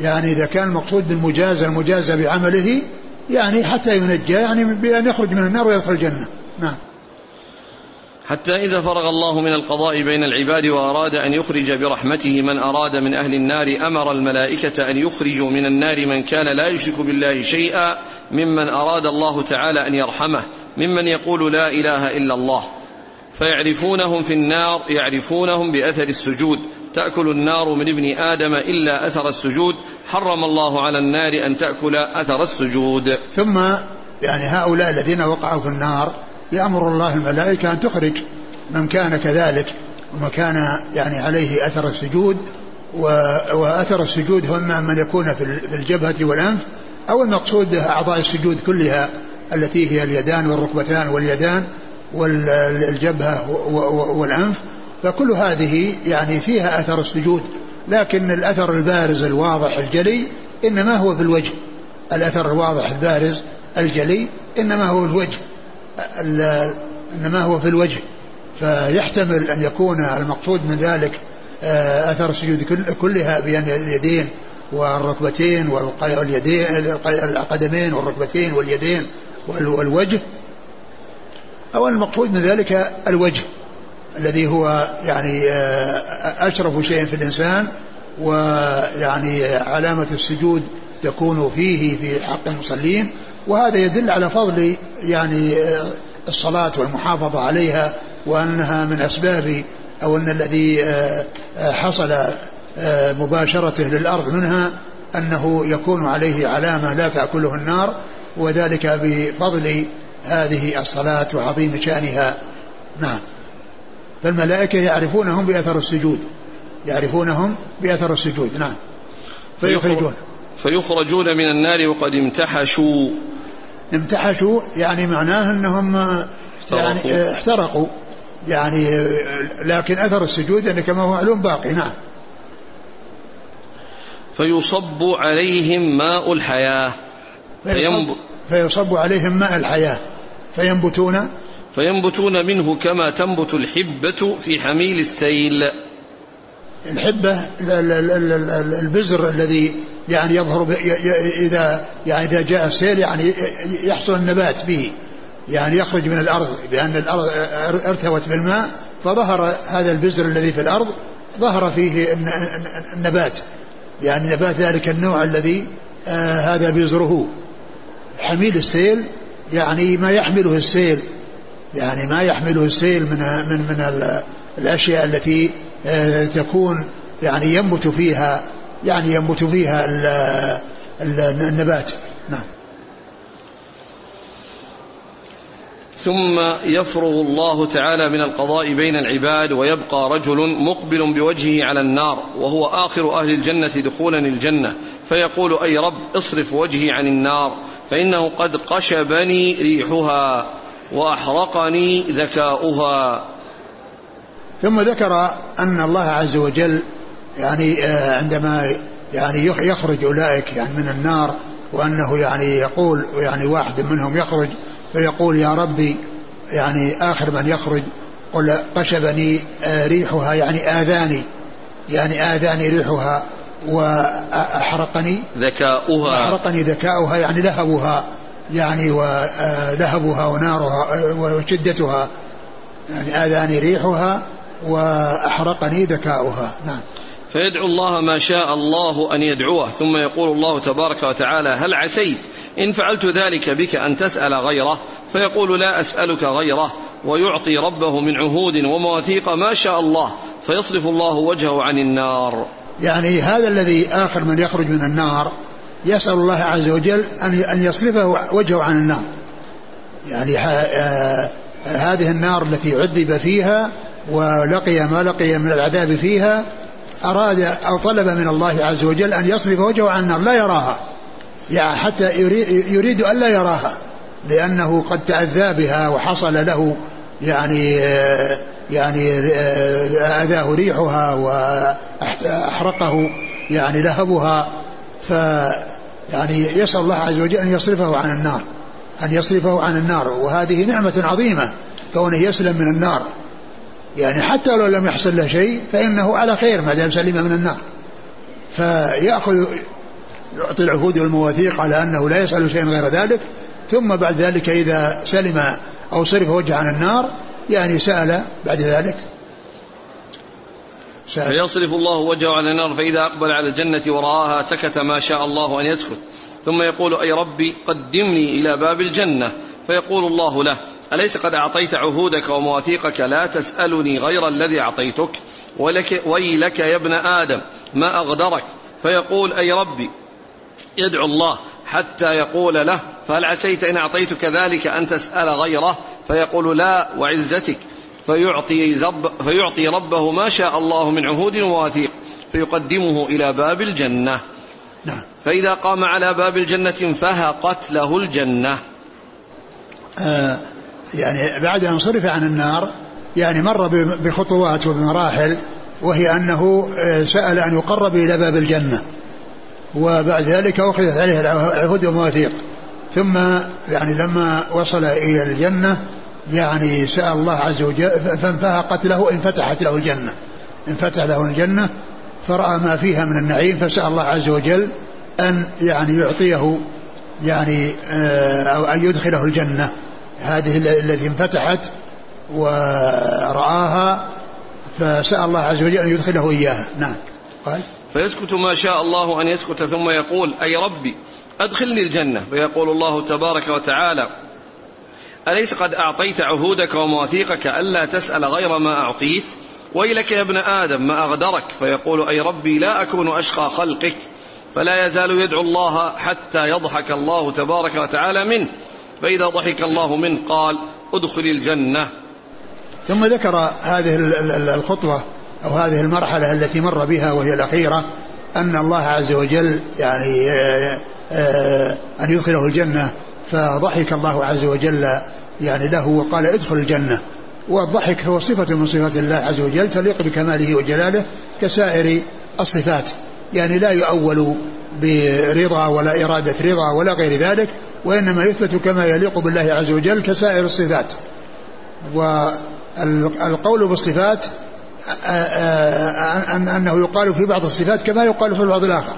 يعني إذا كان المقصود بالمجازة المجازة بعمله يعني حتى ينجى يعني بأن يخرج من النار ويدخل الجنة. نعم. حتى إذا فرغ الله من القضاء بين العباد وأراد أن يخرج برحمته من أراد من أهل النار أمر الملائكة أن يخرجوا من النار من كان لا يشرك بالله شيئا ممن أراد الله تعالى أن يرحمه ممن يقول لا إله إلا الله. فيعرفونهم في النار يعرفونهم بأثر السجود. تأكل النار من ابن آدم إلا أثر السجود. حرم الله على النار أن تأكل أثر السجود. ثم يعني هؤلاء الذين وقعوا في النار يأمر الله الملائكة أن تخرج من كان كذلك وما كان يعني عليه أثر السجود. وأثر السجود هو إما من يكون في الجبهة والأنف أو المقصود أعضاء السجود كلها التي هي اليدان والركبتان واليدان. والجبهة والأنف فكل هذه يعني فيها أثر السجود لكن الأثر البارز الواضح الجلي إنما هو في الوجه. الأثر الواضح البارز الجلي إنما هو الوجه. إنما هو في الوجه. فيحتمل أن يكون المقصود من ذلك آه، أثر السجود كلها بين اليدين والركبتين واليدين القدمين والركبتين واليدين والوجه. أو المقصود من ذلك الوجه الذي هو يعني آه، أشرف شيء في الإنسان ويعني علامة السجود تكون فيه في حق المصلين وهذا يدل على فضل يعني آه، الصلاة والمحافظة عليها وأنها من أسباب أو أن الذي آه، حصل مباشرته للأرض منها أنه يكون عليه علامة لا تأكله النار وذلك بفضل هذه الصلاة وعظيم شأنها. نعم. فالملائكة يعرفونهم بأثر السجود. يعرفونهم بأثر السجود. نعم. فيخرجون. فيخرجون من النار وقد امتحشوا. امتحشوا يعني معناه أنهم يعني احترقوا. يعني احترقوا. يعني لكن أثر السجود يعني كما هو معلوم باقي. نعم. فيصب عليهم ماء الحياة. فيصب, فيصب عليهم ماء الحياة. فينبتون؟ فينبتون منه كما تنبت الحبة في حميل السيل. الحبة البزر الذي يعني يظهر إذا يعني إذا جاء السيل يعني يحصل النبات به. يعني يخرج من الأرض بأن الأرض ارتوت بالماء فظهر هذا البزر الذي في الأرض ظهر فيه النبات. يعني نبات ذلك النوع الذي آه هذا بزره. حميل السيل يعني ما يحمله السيل يعني ما يحمله السيل من من من الأشياء التي آه تكون يعني ينبت فيها يعني ينبت فيها النبات. ثم يفرغ الله تعالى من القضاء بين العباد ويبقى رجل مقبل بوجهه على النار وهو آخر أهل الجنة دخولا الجنة. فيقول أي رب اصرف وجهي عن النار فإنه قد قشبني ريحها وأحرقني ذكاؤها. ثم ذكر أن الله عز وجل يعني آه، عندما يعني يخرج أولئك يعني من النار وأنه يعني يقول يعني واحد منهم يخرج فيقول يا ربي يعني آخر من يخرج قل قشبني آه، ريحها يعني آذاني يعني آذاني ريحها وأحرقني. ذكاؤها. أحرقني ذكاؤها يعني لهبها يعني ولهبها ونارها وشدتها يعني آذاني ريحها وأحرقني ذكاؤها. نعم. فيدعو الله ما شاء الله أن يدعوه ثم يقول الله تبارك وتعالى هل عسيت إن فعلت ذلك بك أن تسأل غيره فيقول لا أسألك غيره ويعطي ربه من عهود ومواثيق ما شاء الله فيصرف الله وجهه عن النار. يعني هذا الذي آخر من يخرج من النار يسأل الله عز وجل أن يصرفه وجهه عن النار. يعني آه، هذه النار التي عذب فيها ولقي ما لقي من العذاب فيها أراد أو طلب من الله عز وجل أن يصرف وجهه عن النار لا يراها. يعني حتى يريد أن لا يراها لأنه قد تأذى بها وحصل له يعني يعني أذاه ريحها وأحرقه يعني لهبها ف يعني يسأل الله عز وجل أن يصرفه عن النار أن يصرفه عن النار وهذه نعمة عظيمة كونه يسلم من النار. يعني حتى لو لم يحصل له شيء فإنه على خير ما دام سلم من النار. فيأخذ يعطي العهود والمواثيق على أنه لا يسأل شيئا غير ذلك ثم بعد ذلك إذا سلم أو صرف وجهه عن النار يعني سأل بعد ذلك. سأل. فيصرف الله وجهه عن النار فإذا أقبل على الجنة ورآها سكت ما شاء الله أن يسكت. ثم يقول أي ربي قدمني إلى باب الجنة. فيقول الله له أليس قد أعطيت عهودك ومواثيقك؟ لا تسألني غير الذي أعطيتك. ولك ويلك يا ابن آدم ما أغدرك. فيقول أي ربي يدعو الله حتى يقول له فهل عسيت إن أعطيتك ذلك أن تسأل غيره؟ فيقول لا وعزتك. فيعطي, فيعطي ربه ما شاء الله من عهود وواثيق فيقدمه إلى باب الجنة. نعم. فإذا قام على باب الجنة انفهقت له الجنة. آه يعني بعد أن صرف عن النار يعني مر بخطوات وبمراحل وهي أنه آه، سأل أن يقرب إلى باب الجنة. وبعد ذلك أخذت عليه العهود والمواثيق. ثم يعني لما وصل إلى الجنة يعني سأل الله عز وجل فانفهقت له انفتحت له الجنة. انفتح له الجنة فرأى ما فيها من النعيم فسأل الله عز وجل أن يعني يعطيه يعني آه، أو أن يدخله الجنة. هذه التي انفتحت ورآها فسأل الله عز وجل أن يدخله إياها. نعم. قال فيسكت ما شاء الله أن يسكت ثم يقول أي ربي أدخلني الجنة. فيقول الله تبارك وتعالى أليس قد أعطيت عهودك ومواثيقك ألا تسأل غير ما أعطيت؟ ويلك يا ابن آدم ما أغدرك. فيقول أي ربي لا أكون أشقى خلقك. فلا يزال يدعو الله حتى يضحك الله تبارك وتعالى منه. فإذا ضحك الله منه قال أدخل الجنة. ثم ذكر هذه الخطوة أو هذه المرحلة التي مر بها وهي الأخيرة أن الله عز وجل يعني آه، آه، أن يدخله الجنة فضحك الله عز وجل يعني له وقال ادخل الجنة. والضحك هو صفة من صفات الله عز وجل تليق بكماله وجلاله كسائر الصفات. يعني لا يؤول برضا ولا إرادة رضا ولا غير ذلك وإنما يثبت كما يليق بالله عز وجل كسائر الصفات. والقول بالصفات أنه يقال في بعض الصفات كما يقال في البعض الآخر.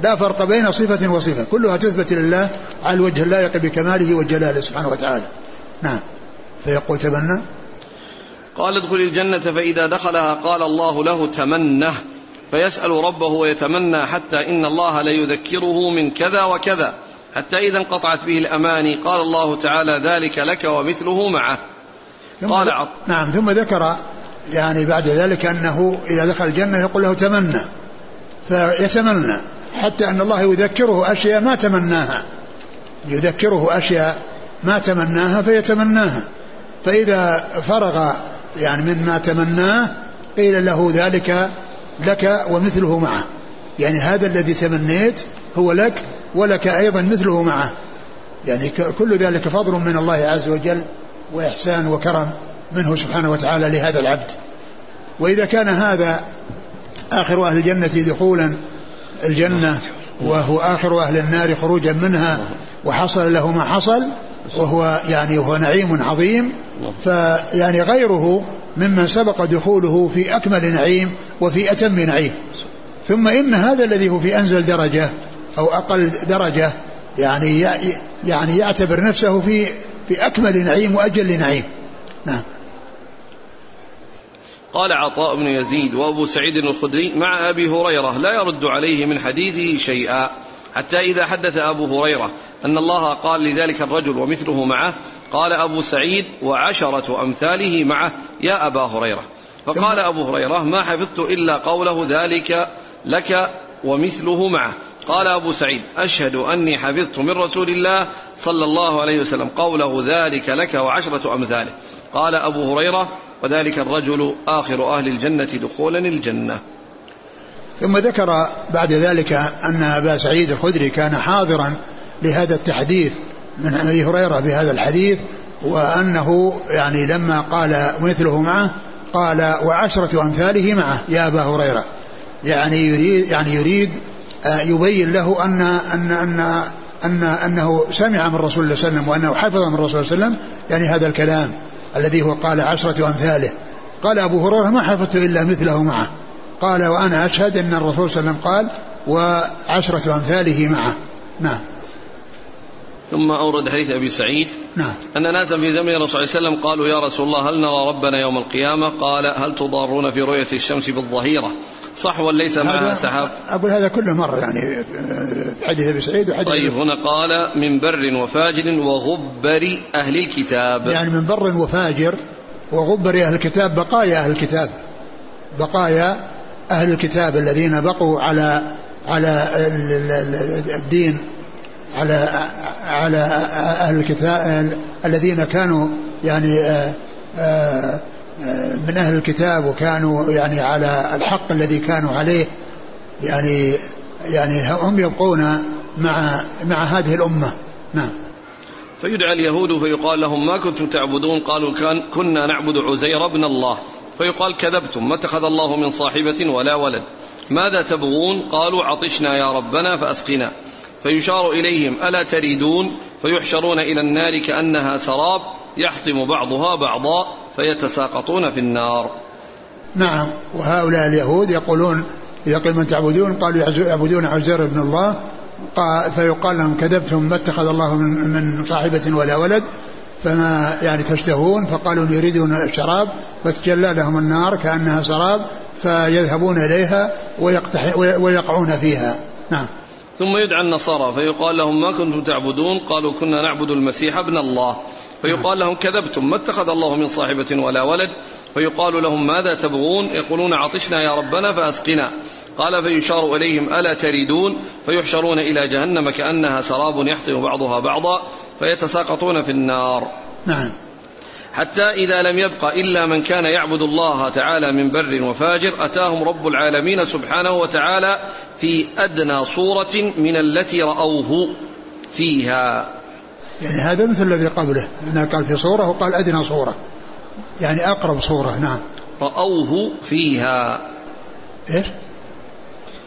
لا فرق بين صفة وصفة. كلها تثبت لله على الوجه اللائق بكماله وجلاله سبحانه وتعالى. نعم. فيقول تمنى. قال ادخل الجنة فإذا دخلها قال الله له تمنه. فيسأل ربه ويتمنى حتى إن الله ليذكره من كذا وكذا. حتى إذا انقطعت به الأماني قال الله تعالى ذلك لك ومثله معه. قال عط نعم ثم ذكر يعني بعد ذلك أنه إذا دخل الجنة يقول له تمنى. فيتمنى. حتى أن الله يذكره أشياء ما تمناها. يذكره أشياء ما تمناها فيتمناها. فإذا فرغ يعني مما تمناه قيل له ذلك لك ومثله معه. يعني هذا الذي تمنيت هو لك ولك أيضا مثله معه. يعني كل ذلك فضل من الله عز وجل وإحسان وكرم. منه سبحانه وتعالى لهذا العبد. وإذا كان هذا آخر أهل الجنة دخولا الجنة وهو آخر أهل النار خروجا منها وحصل له ما حصل وهو يعني وهو نعيم عظيم فيعني غيره ممن سبق دخوله في أكمل نعيم وفي أتم نعيم. ثم إن هذا الذي هو في أنزل درجة أو أقل درجة يعني يعني يعتبر نفسه في في أكمل نعيم وأجل نعيم. نعم. قال عطاء بن يزيد وأبو سعيد الخدري مع أبي هريرة لا يرد عليه من حديثه شيئا. حتى إذا حدث أبو هريرة أن الله قال لذلك الرجل ومثله معه قال أبو سعيد وعشرة أمثاله معه يا أبا هريرة. فقال أبو هريرة ما حفظت إلا قوله ذلك لك ومثله معه. قال أبو سعيد أشهد أني حفظت من رسول الله صلى الله عليه وسلم قوله ذلك لك وعشرة أمثاله. قال أبو هريرة وذلك الرجل آخر أهل الجنة دخولا الجنة. ثم ذكر بعد ذلك أن أبا سعيد الخدري كان حاضرا لهذا التحديث من أبي هريرة بهذا الحديث وأنه يعني لما قال مثله معه قال وعشرة أمثاله معه يا أبا هريرة. يعني يريد يعني يريد آه، يبين له أن أن أن أن أنه سمع من الرسول صلى الله عليه وسلم وأنه حفظ من الرسول صلى الله عليه وسلم يعني هذا الكلام. الذي هو قال عشرة أمثاله. قال أبو هريرة ما حفظت إلا مثله معه. قال وأنا أشهد أن الرسول صلى الله عليه وسلم قال وعشرة أمثاله معه. نعم. ثم أورد حديث أبي سعيد نعم. أن ناسا في زمن الرسول صلى الله عليه وسلم قالوا يا رسول الله هل نرى ربنا يوم القيامة؟ قال هل تضارون في رؤية الشمس بالظهيرة؟ صحوا ليس معها سحاب أقول هذا كله مرة يعني حديث أبي سعيد وحديث طيب هنا قال من بر وفاجر وغبر أهل الكتاب. يعني من بر وفاجر وغبر أهل الكتاب بقايا أهل الكتاب. بقايا أهل الكتاب الذين بقوا على على الدين. على على أهل الكتاب الذين كانوا يعني آه، آه، من أهل الكتاب وكانوا يعني على الحق الذي كانوا عليه يعني يعني هم يبقون مع مع هذه الأمة. نعم. فيدعى اليهود فيقال لهم ما كنتم تعبدون؟ قالوا كان كنا نعبد عزير بن الله. فيقال كذبتم ما اتخذ الله من صاحبة ولا ولد. ماذا تبغون؟ قالوا عطشنا يا ربنا فأسقنا. فيشار إليهم ألا تريدون؟ فيحشرون إلى النار كأنها سراب يحطم بعضها بعضا فيتساقطون في النار. نعم وهؤلاء اليهود يقولون قيل من تعبدون؟ قالوا يعبدون عزير بن الله. فيقال لهم كذبتم ما اتخذ الله من, من صاحبة ولا ولد فما يعني تشتهون؟ فقالوا يريدون الشراب فتجلى لهم النار كأنها سراب فيذهبون إليها ويقعون فيها. نعم. ثم يدعى النصارى فيقال لهم ما كنتم تعبدون؟ قالوا كنا نعبد المسيح ابن الله. فيقال لهم كذبتم ما اتخذ الله من صاحبة ولا ولد؟ فيقال لهم ماذا تبغون؟ يقولون عطشنا يا ربنا فأسقنا. قال فيشار إليهم ألا تريدون؟ فيحشرون إلى جهنم كأنها سراب يحطم بعضها بعضا فيتساقطون في النار. نعم. حتى إذا لم يبق إلا من كان يعبد الله تعالى من بر وفاجر أتاهم رب العالمين سبحانه وتعالى في أدنى صورة من التي رأوه فيها. يعني هذا مثل الذي قبله هنا قال في صورة وقال أدنى صورة. يعني أقرب صورة نعم. رأوه فيها. إيش؟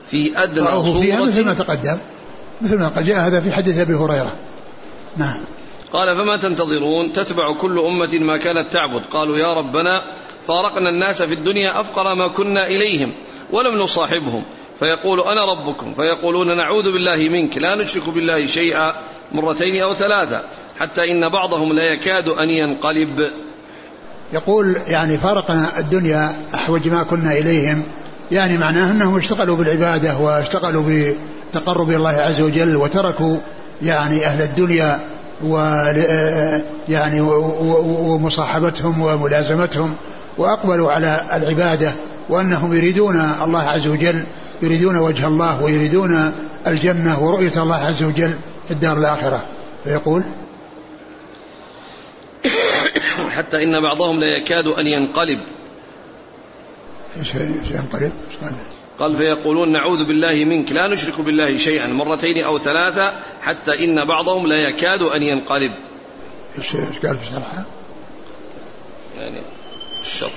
في أدنى رأوه صورة. فيها مثل ما تقدم مثل ما قد جاء هذا في حديث أبي هريرة. نعم. قال فما تنتظرون؟ تتبع كل أمة ما كانت تعبد. قالوا يا ربنا فارقنا الناس في الدنيا أفقر ما كنا إليهم ولم نصاحبهم. فيقول أنا ربكم. فيقولون نعوذ بالله منك. لا نشرك بالله شيئا مرتين أو ثلاثة حتى إن بعضهم لا يكاد أن ينقلب. يقول يعني فارقنا الدنيا أحوج ما كنا إليهم. يعني معناه أنهم اشتغلوا بالعبادة واشتغلوا بتقرب الله عز وجل وتركوا يعني أهل الدنيا و يعني ومصاحبتهم وملازمتهم وأقبلوا على العبادة وأنهم يريدون الله عز وجل يريدون وجه الله ويريدون الجنة ورؤية الله عز وجل في الدار الآخرة. فيقول حتى إن بعضهم لا يكاد أن ينقلب. إيش ينقلب؟ قال فيقولون نعوذ بالله منك لا نشرك بالله شيئا مرتين أو ثلاثة حتى إن بعضهم لا يكاد أن ينقلب. إيش قال في شرحه؟ يعني الشرط.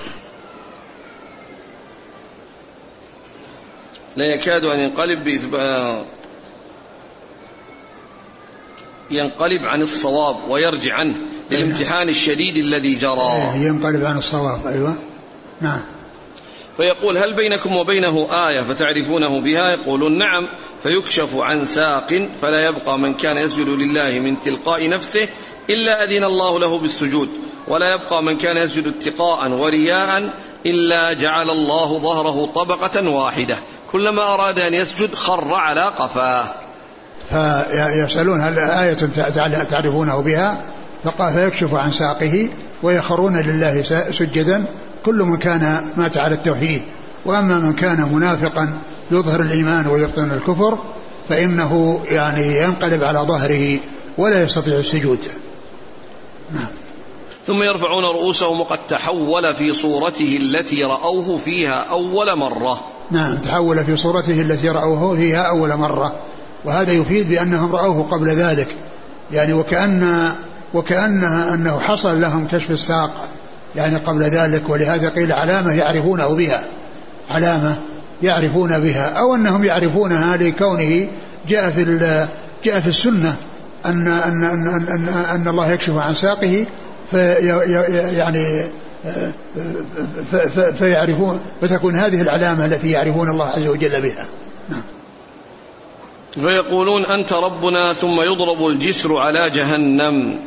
لا يكاد أن ينقلب بإثبات ينقلب عن الصواب ويرجع عنه للامتحان الشديد الذي جرى. إيه، ينقلب عن الصواب أيوة. نعم. فيقول هل بينكم وبينه آية فتعرفونه بها؟ يقولون نعم فيكشف عن ساق فلا يبقى من كان يسجد لله من تلقاء نفسه إلا أذن الله له بالسجود ولا يبقى من كان يسجد اتقاء ورياء إلا جعل الله ظهره طبقة واحدة. كلما أراد أن يسجد خر على قفاه. فيسألون هل آية تعرفونه بها؟ فقال فيكشف عن ساقه ويخرون لله سجدا كل من كان مات على التوحيد وأما من كان منافقا يظهر الإيمان ويبطن الكفر فإنه يعني ينقلب على ظهره ولا يستطيع السجود. نعم. ثم يرفعون رؤوسهم وقد تحول في صورته التي رأوه فيها أول مرة. نعم تحول في صورته التي رأوه فيها أول مرة. وهذا يفيد بأنهم رأوه قبل ذلك. يعني وكأن وكأنها أنه حصل لهم كشف الساق. يعني قبل ذلك ولهذا قيل علامة يعرفونه بها. علامة يعرفون بها. أو أنهم يعرفونها لكونه جاء في جاء في السنة أن أن أن أن, أن الله يكشف عن ساقه في يعني فيعرفون فتكون هذه العلامة التي يعرفون الله عز وجل بها. نعم. فيقولون أنت ربنا ثم يضرب الجسر على جهنم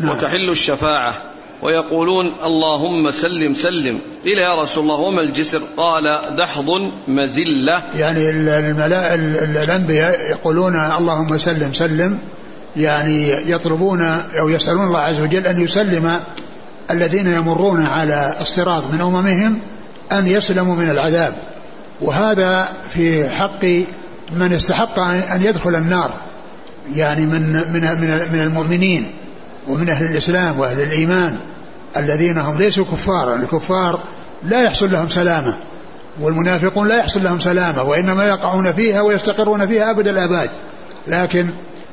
نعم. وتحل الشفاعة. ويقولون اللهم سلم سلم. قيل يا رسول الله وما الجسر؟ قال دحض مزلة يعني الملاء الأنبياء يقولون اللهم سلم سلم. يعني يطلبون أو يسألون الله عز وجل أن يسلم الذين يمرون على الصراط من أممهم أن يسلموا من العذاب. وهذا في حق من استحق أن يدخل النار. يعني من من من, من المؤمنين ومن أهل الإسلام وأهل الإيمان. الذين هم ليسوا كفارا الكفار لا يحصل لهم سلامة والمنافقون لا يحصل لهم سلامة وإنما يقعون فيها ويستقرون فيها أبد الآباد. لكن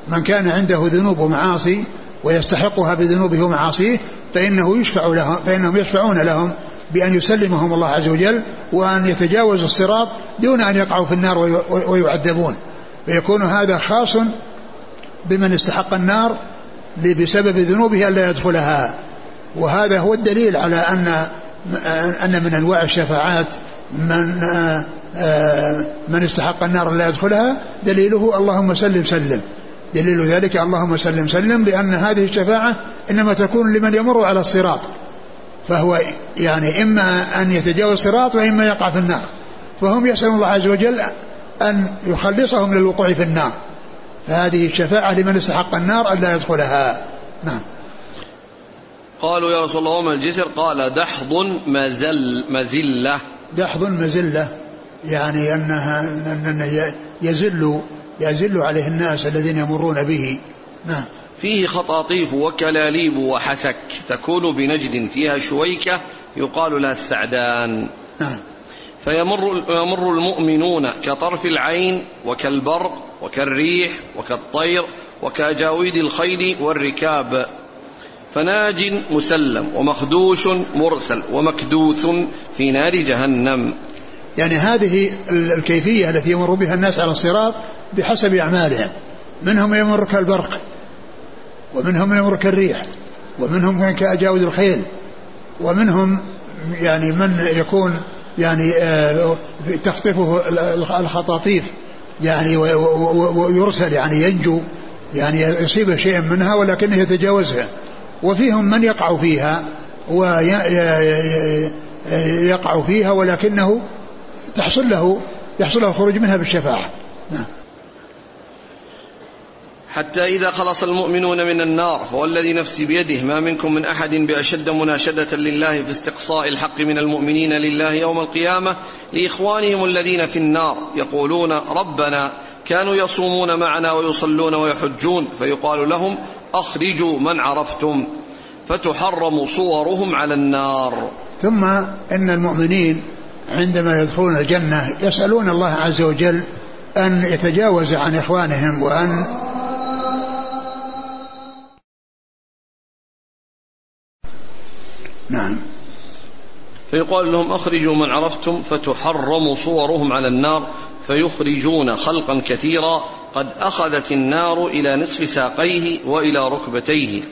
من كان عنده ذنوب ومعاصي ويستحقها بذنوبه ومعاصيه فإنه يشفع لهم فإنهم يشفعون لهم بأن يسلمهم الله عز وجل وأن يتجاوزوا الصراط دون أن يقعوا في النار ويعذبون. فيكون هذا خاص بمن استحق النار بسبب ذنوبه ألا يدخلها. وهذا هو الدليل على أن أن من أنواع الشفاعات من من استحق النار لا يدخلها دليله اللهم سلم سلم. دليل ذلك اللهم سلم سلم لأن هذه الشفاعة إنما تكون لمن يمر على الصراط. فهو يعني إما أن يتجاوز الصراط وإما يقع في النار. فهم يسألون الله عز وجل أن يخلصهم من الوقوع في النار. فهذه الشفاعة لمن استحق النار ألا يدخلها. نعم. قالوا يا رسول الله وما الجسر؟ قال دحض مزل مزلة. دحض مزلة يعني أنها أنه يزل يزل عليه الناس الذين يمرون به. نعم. فيه خطاطيف وكلاليب وحسك تكون بنجد فيها شويكة يقال لها السعدان. نعم. فيمر يمر المؤمنون كطرف العين وكالبرق وكالريح وكالطير وكأجاويد الخيل والركاب. فناج مسلم ومخدوش مرسل ومكدوث في نار جهنم. يعني هذه الكيفية التي يمر بها الناس على الصراط بحسب أعمالهم. منهم يمر كالبرق ومنهم يمر كالريح ومنهم كأجاود الخيل ومنهم يعني من يكون يعني آه، تخطفه الخطاطيف يعني ويرسل يعني ينجو يعني يصيبه شيء منها ولكنه يتجاوزها. وفيهم من يقع فيها ويقع فيها ولكنه تحصل له يحصل له الخروج منها بالشفاعة. نعم. حتى إذا خلص المؤمنون من النار هو الذي نفسي بيده ما منكم من أحد بأشد مناشدة لله في استقصاء الحق من المؤمنين لله يوم القيامة لإخوانهم الذين في النار يقولون ربنا كانوا يصومون معنا ويصلون ويحجون فيقال لهم أخرجوا من عرفتم فتحرم صورهم على النار. ثم إن المؤمنين عندما يدخلون الجنة يسألون الله عز وجل أن يتجاوز عن إخوانهم وأن نعم. فيقال لهم أخرجوا من عرفتم فتحرم صورهم على النار فيخرجون خلقا كثيرا قد أخذت النار إلى نصف ساقيه وإلى ركبتيه.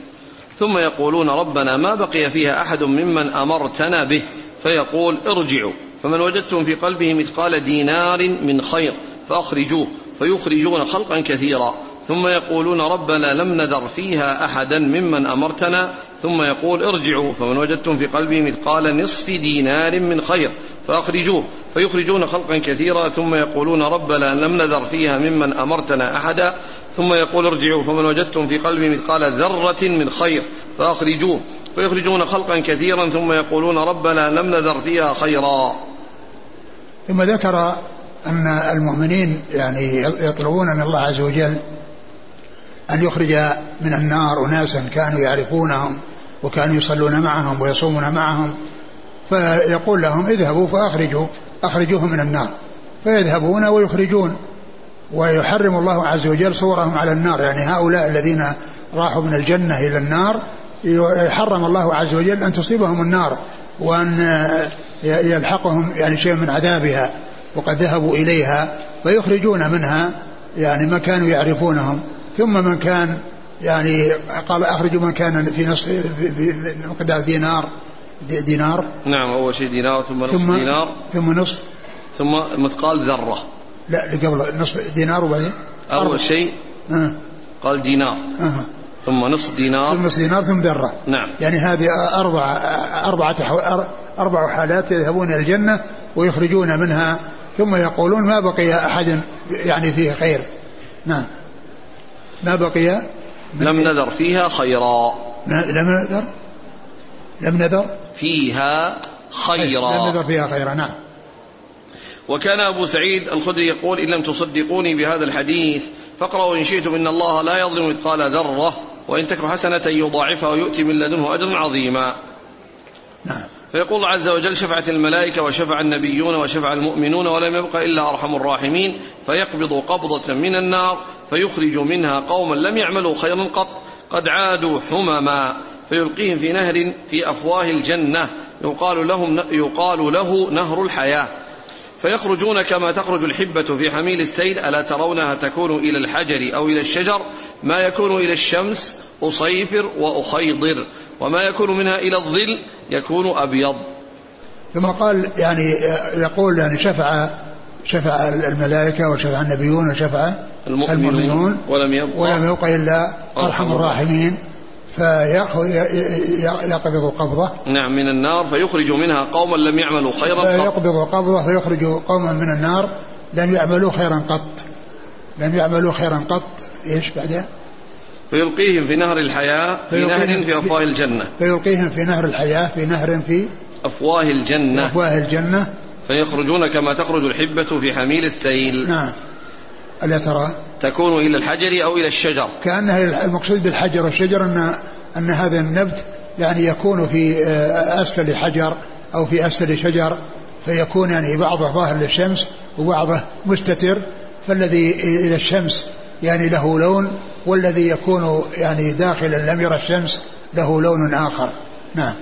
ثم يقولون ربنا ما بقي فيها أحد ممن أمرتنا به. فيقول ارجعوا. فمن وجدتم في قلبه مثقال دينار من خير فأخرجوه. فيخرجون خلقا كثيرا. ثم يقولون ربنا لم نذر فيها أحدا ممن أمرتنا. ثم يقول ارجعوا فمن وجدتم في قلبه مثقال نصف دينار من خير فأخرجوه فيخرجون خلقا كثيرا. ثم يقولون ربنا لم نذر فيها ممن أمرتنا أحدا. ثم يقول ارجعوا فمن وجدتم في قلبه مثقال ذرة من خير فأخرجوه فيخرجون خلقا كثيرا. ثم يقولون ربنا لم نذر فيها خيرا. ثم ذكر أن المؤمنين يعني يطلبون من الله عز وجل أن يخرج من النار أناسا كانوا يعرفونهم وكانوا يصلون معهم ويصومون معهم فيقول لهم اذهبوا فأخرجوا أخرجوهم من النار فيذهبون ويخرجون. ويحرم الله عز وجل صورهم على النار يعني هؤلاء الذين راحوا من الجنة إلى النار يحرم الله عز وجل أن تصيبهم النار وأن يلحقهم يعني شيء من عذابها وقد ذهبوا إليها فيخرجون منها يعني ما كانوا يعرفونهم. ثم من كان يعني قال أخرجوا من كان في نصف في مقدار دينار دينار. نعم أول شيء دينار ثم نصف ثم دينار. ثم نصف. ثم مثقال ذرة. لا قبل نصف دينار وبعدين؟ أول شيء أه. قال دينار. ثم نصف دينار. ثم نصف دينار ثم ذرة. نعم. يعني هذه أربع أربعة أربع حالات يذهبون إلى الجنة ويخرجون منها ثم يقولون ما بقي أحد يعني فيه خير. نعم. ما بقي؟ لم نذر فيها خيرا. لم نذر؟ لم نذر؟ فيها خيرا. لم نذر فيها خيرا نعم. وكان أبو سعيد الخدري يقول إن لم تصدقوني بهذا الحديث فاقرأوا إن شئتم إن الله لا يظلم مثقال ذرة وإن تك حسنة يضاعفها ويؤتي من لدنه أجرا عظيما. نعم. فيقول عز وجل شفعت الملائكة وشفع النبيون وشفع المؤمنون ولم يبق إلا أرحم الراحمين فيقبض قبضة من النار فيخرج منها قوما لم يعملوا خيرا قط قد عادوا حمما فيلقيهم في نهر في أفواه الجنة يقال, لهم يقال له نهر الحياة فيخرجون كما تخرج الحبة في حميل السيل ألا ترونها تكون إلى الحجر أو إلى الشجر ما يكون إلى الشمس أصيفر وأخيضر وما يكون منها إلى الظل يكون أبيض. ثم قال يعني يقول يعني شفع شفع الملائكة وشفع النبيون وشفع المؤمنون, المؤمنون ولم يبقى ولم يبق إلا أرحم الراحمين. فيقبض قبضة. نعم من النار فيخرج منها قوما لم يعملوا خيرا قط. فيقبض قبضة فيخرج قوما من النار لم يعملوا خيرا قط. لم يعملوا خيرا قط. إيش بعدين؟ فيلقيهم في نهر الحياة في نهر في أفواه الجنة. فيلقيهم في نهر الحياة في نهر في أفواه الجنة. أفواه الجنة. فيخرجون كما تخرج الحبة في حميل السيل. نعم. ألا ترى؟ تكون إلى الحجر أو إلى الشجر. كأنها المقصود بالحجر. والشجر أن أن هذا النبت يعني يكون في آه، أسفل حجر أو في أسفل شجر فيكون يعني بعضه ظاهر للشمس وبعضه مستتر. فالذي إلى الشمس يعني له لون والذي يكون يعني داخلا لم يرى الشمس له لون آخر. نعم.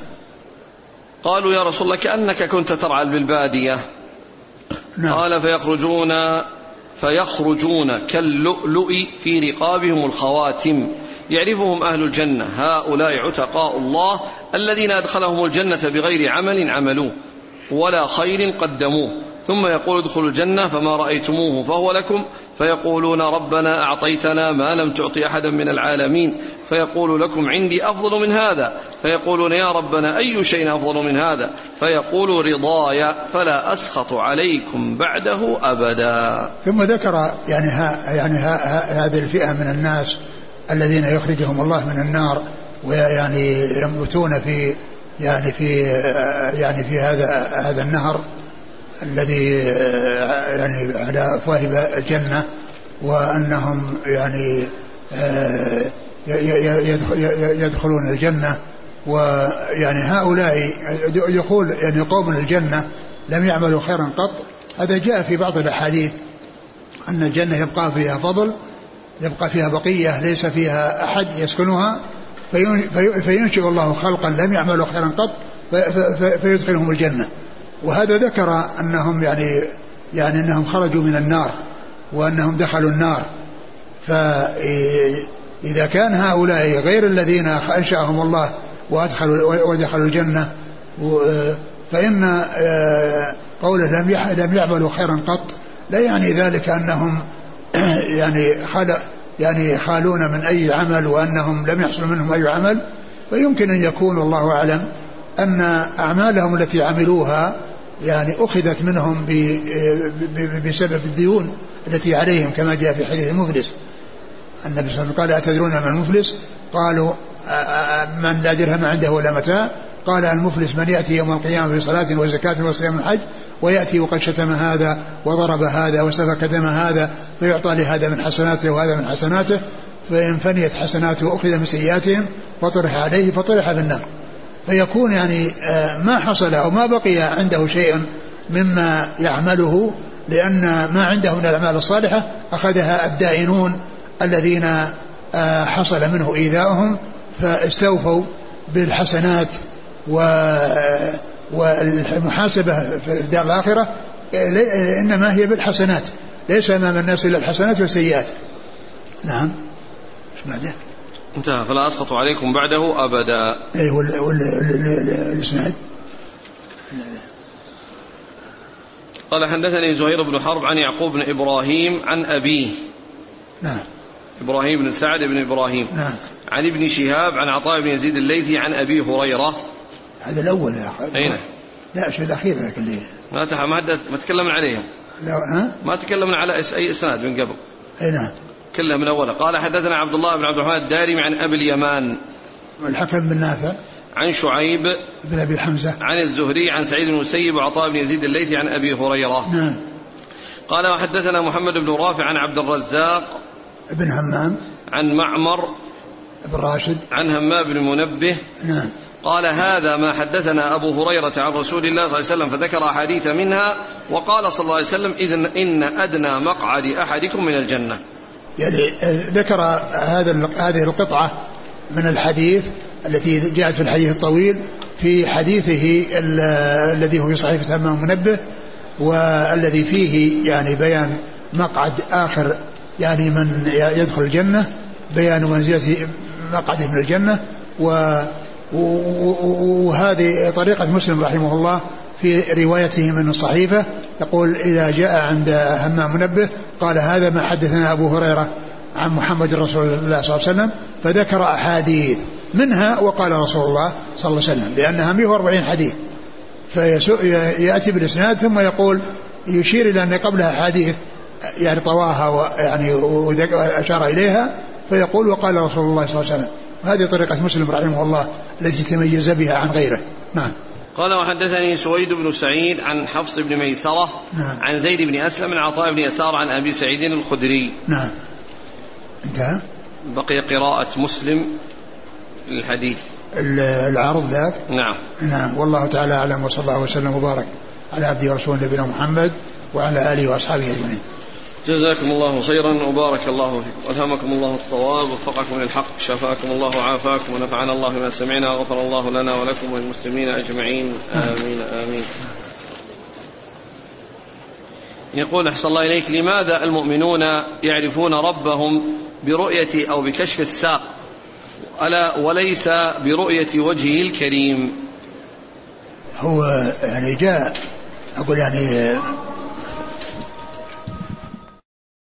قالوا يا رسول الله كأنك كنت ترعى بالبادية. نعم. قال فيخرجون فيخرجون كاللؤلؤ في رقابهم الخواتم. يعرفهم أهل الجنة هؤلاء عتقاء الله الذين أدخلهم الجنة بغير عمل عملوه ولا خير قدموه. ثم يقول ادخلوا الجنة فما رأيتموه فهو لكم فيقولون ربنا أعطيتنا ما لم تعط أحدا من العالمين. فيقول لكم عندي أفضل من هذا. فيقولون يا ربنا أي شيء أفضل من هذا؟ فيقول رضاي فلا أسخط عليكم بعده أبدا. ثم ذكر يعني ها يعني ها ها هذه الفئة من الناس الذين يخرجهم الله من النار ويعني يموتون في يعني في يعني في هذا هذا النهر. الذي يعني على افواه الجنة وأنهم يعني يدخلون الجنة. ويعني هؤلاء يقول يعني قوم الجنة لم يعملوا خيرا قط. هذا جاء في بعض الأحاديث أن الجنة يبقى فيها فضل يبقى فيها بقية ليس فيها أحد يسكنها. فينشئ الله خلقا لم يعملوا خيرا قط فيدخلهم الجنة. وهذا ذكر أنهم يعني يعني أنهم خرجوا من النار وأنهم دخلوا النار. فإذا كان هؤلاء غير الذين أنشأهم الله وأدخلوا ودخلوا الجنة فإن آه، قوله لم لم يعملوا خيرا قط لا يعني ذلك أنهم *clears throat* يعني خلق يعني خالون من أي عمل وأنهم لم يحصل منهم أي عمل. فيمكن أن يكون والله أعلم أن أعمالهم التي عملوها يعني أخذت منهم بسبب الديون التي عليهم كما جاء في حديث المفلس. النبي صلى الله عليه وسلم قال أتدرون من المفلس؟ قالوا من لا درهم عنده ولا متاع. قال المفلس من يأتي يوم القيامة بصلاة وزكاة وصيام الحج ويأتي وقد شتم هذا وضرب هذا وسفك دم هذا فيعطى لهذا من حسناته وهذا من حسناته. فإن فنيت حسناته أخذ من سيئاتهم فطرح عليه فطرح في النار. فيكون يعني آه، ما حصل أو ما بقي عنده شيء مما يعمله لأن ما عنده من الأعمال الصالحة أخذها الدائنون الذين آه، حصل منه إيذاؤهم فاستوفوا بالحسنات و والمحاسبة في الدار الآخرة إنما هي بالحسنات ليس أمام الناس إلا الحسنات والسيئات نعم إيش بعده؟ انتهى فلا أسقط عليكم بعده أبدا. اي والإسناد قال حدثني زهير بن حرب عن يعقوب بن إبراهيم عن أبيه. نعم. إبراهيم بن سعد بن إبراهيم. نعم. عن ابن شهاب عن عطاء بن يزيد الليثي عن أبي هريرة. هذا الأول يا أخي. أين؟ لا الشيء الأخير ذاك اللي. ما, ما تكلمنا عليهم لا ها؟ ما تكلمنا على أي إسناد من قبل. أي نعم. كلها من أولها قال حدثنا عبد الله بن عبد الرحمن الدارمي عن أبي اليمان. الحكم بن نافع. عن شعيب بن أبي حمزة. عن الزهري عن سعيد بن المسيب وعطاء بن يزيد الليثي عن أبي هريرة. نعم. قال وحدثنا محمد بن رافع عن عبد الرزاق بن همام. عن معمر بن راشد. عن همام بن منبه. نعم. قال هذا ما حدثنا أبو هريرة عن رسول الله صلى الله عليه وسلم فذكر أحاديث منها وقال صلى الله عليه وسلم إذن إن أدنى مقعد أحدكم من الجنة. يعني ذكر هذا هذه القطعة من الحديث التي جاءت في الحديث الطويل في حديثه الذي هو في صحيفة همام منبه والذي فيه يعني بيان مقعد آخر يعني من يدخل الجنة بيان منزلة مقعده من الجنة و وهذه طريقة مسلم رحمه الله في روايته من الصحيفة يقول إذا جاء عند همام منبه قال هذا ما حدثنا أبو هريرة عن محمد رسول الله صلى الله عليه وسلم فذكر أحاديث منها وقال رسول الله صلى الله عليه وسلم لأنها 140 حديث. فيأتي بالإسناد ثم يقول يشير إلى أن قبلها أحاديث يعني طواها ويعني وأشار إليها. فيقول وقال رسول الله صلى الله عليه وسلم. هذه طريقة مسلم رحمه الله التي تميز بها عن غيره. نعم. قال وحدثني سويد بن سعيد عن حفص بن ميسرة نعم. عن زيد بن أسلم عن عطاء بن يسار عن أبي سعيد الخدري. نعم. انتهى بقي قراءة مسلم للحديث. العارض ذاك؟ نعم. نعم. والله تعالى أعلم وصلى الله وسلم وبارك على عبده ورسوله نبينا محمد وعلى آله وأصحابه أجمعين. جزاكم الله خيرا وبارك الله فيكم. ألهمكم الله الصواب وفقكم للحق شفاكم الله وعافاكم ونفعنا الله بما سمعنا وغفر الله لنا ولكم وللمسلمين أجمعين. آمين آمين. يقول أحسن الله إليك لماذا المؤمنون يعرفون ربهم برؤية أو بكشف الساق؟ ألا وليس برؤية وجهه الكريم؟ هو يعني جاء أقول يعني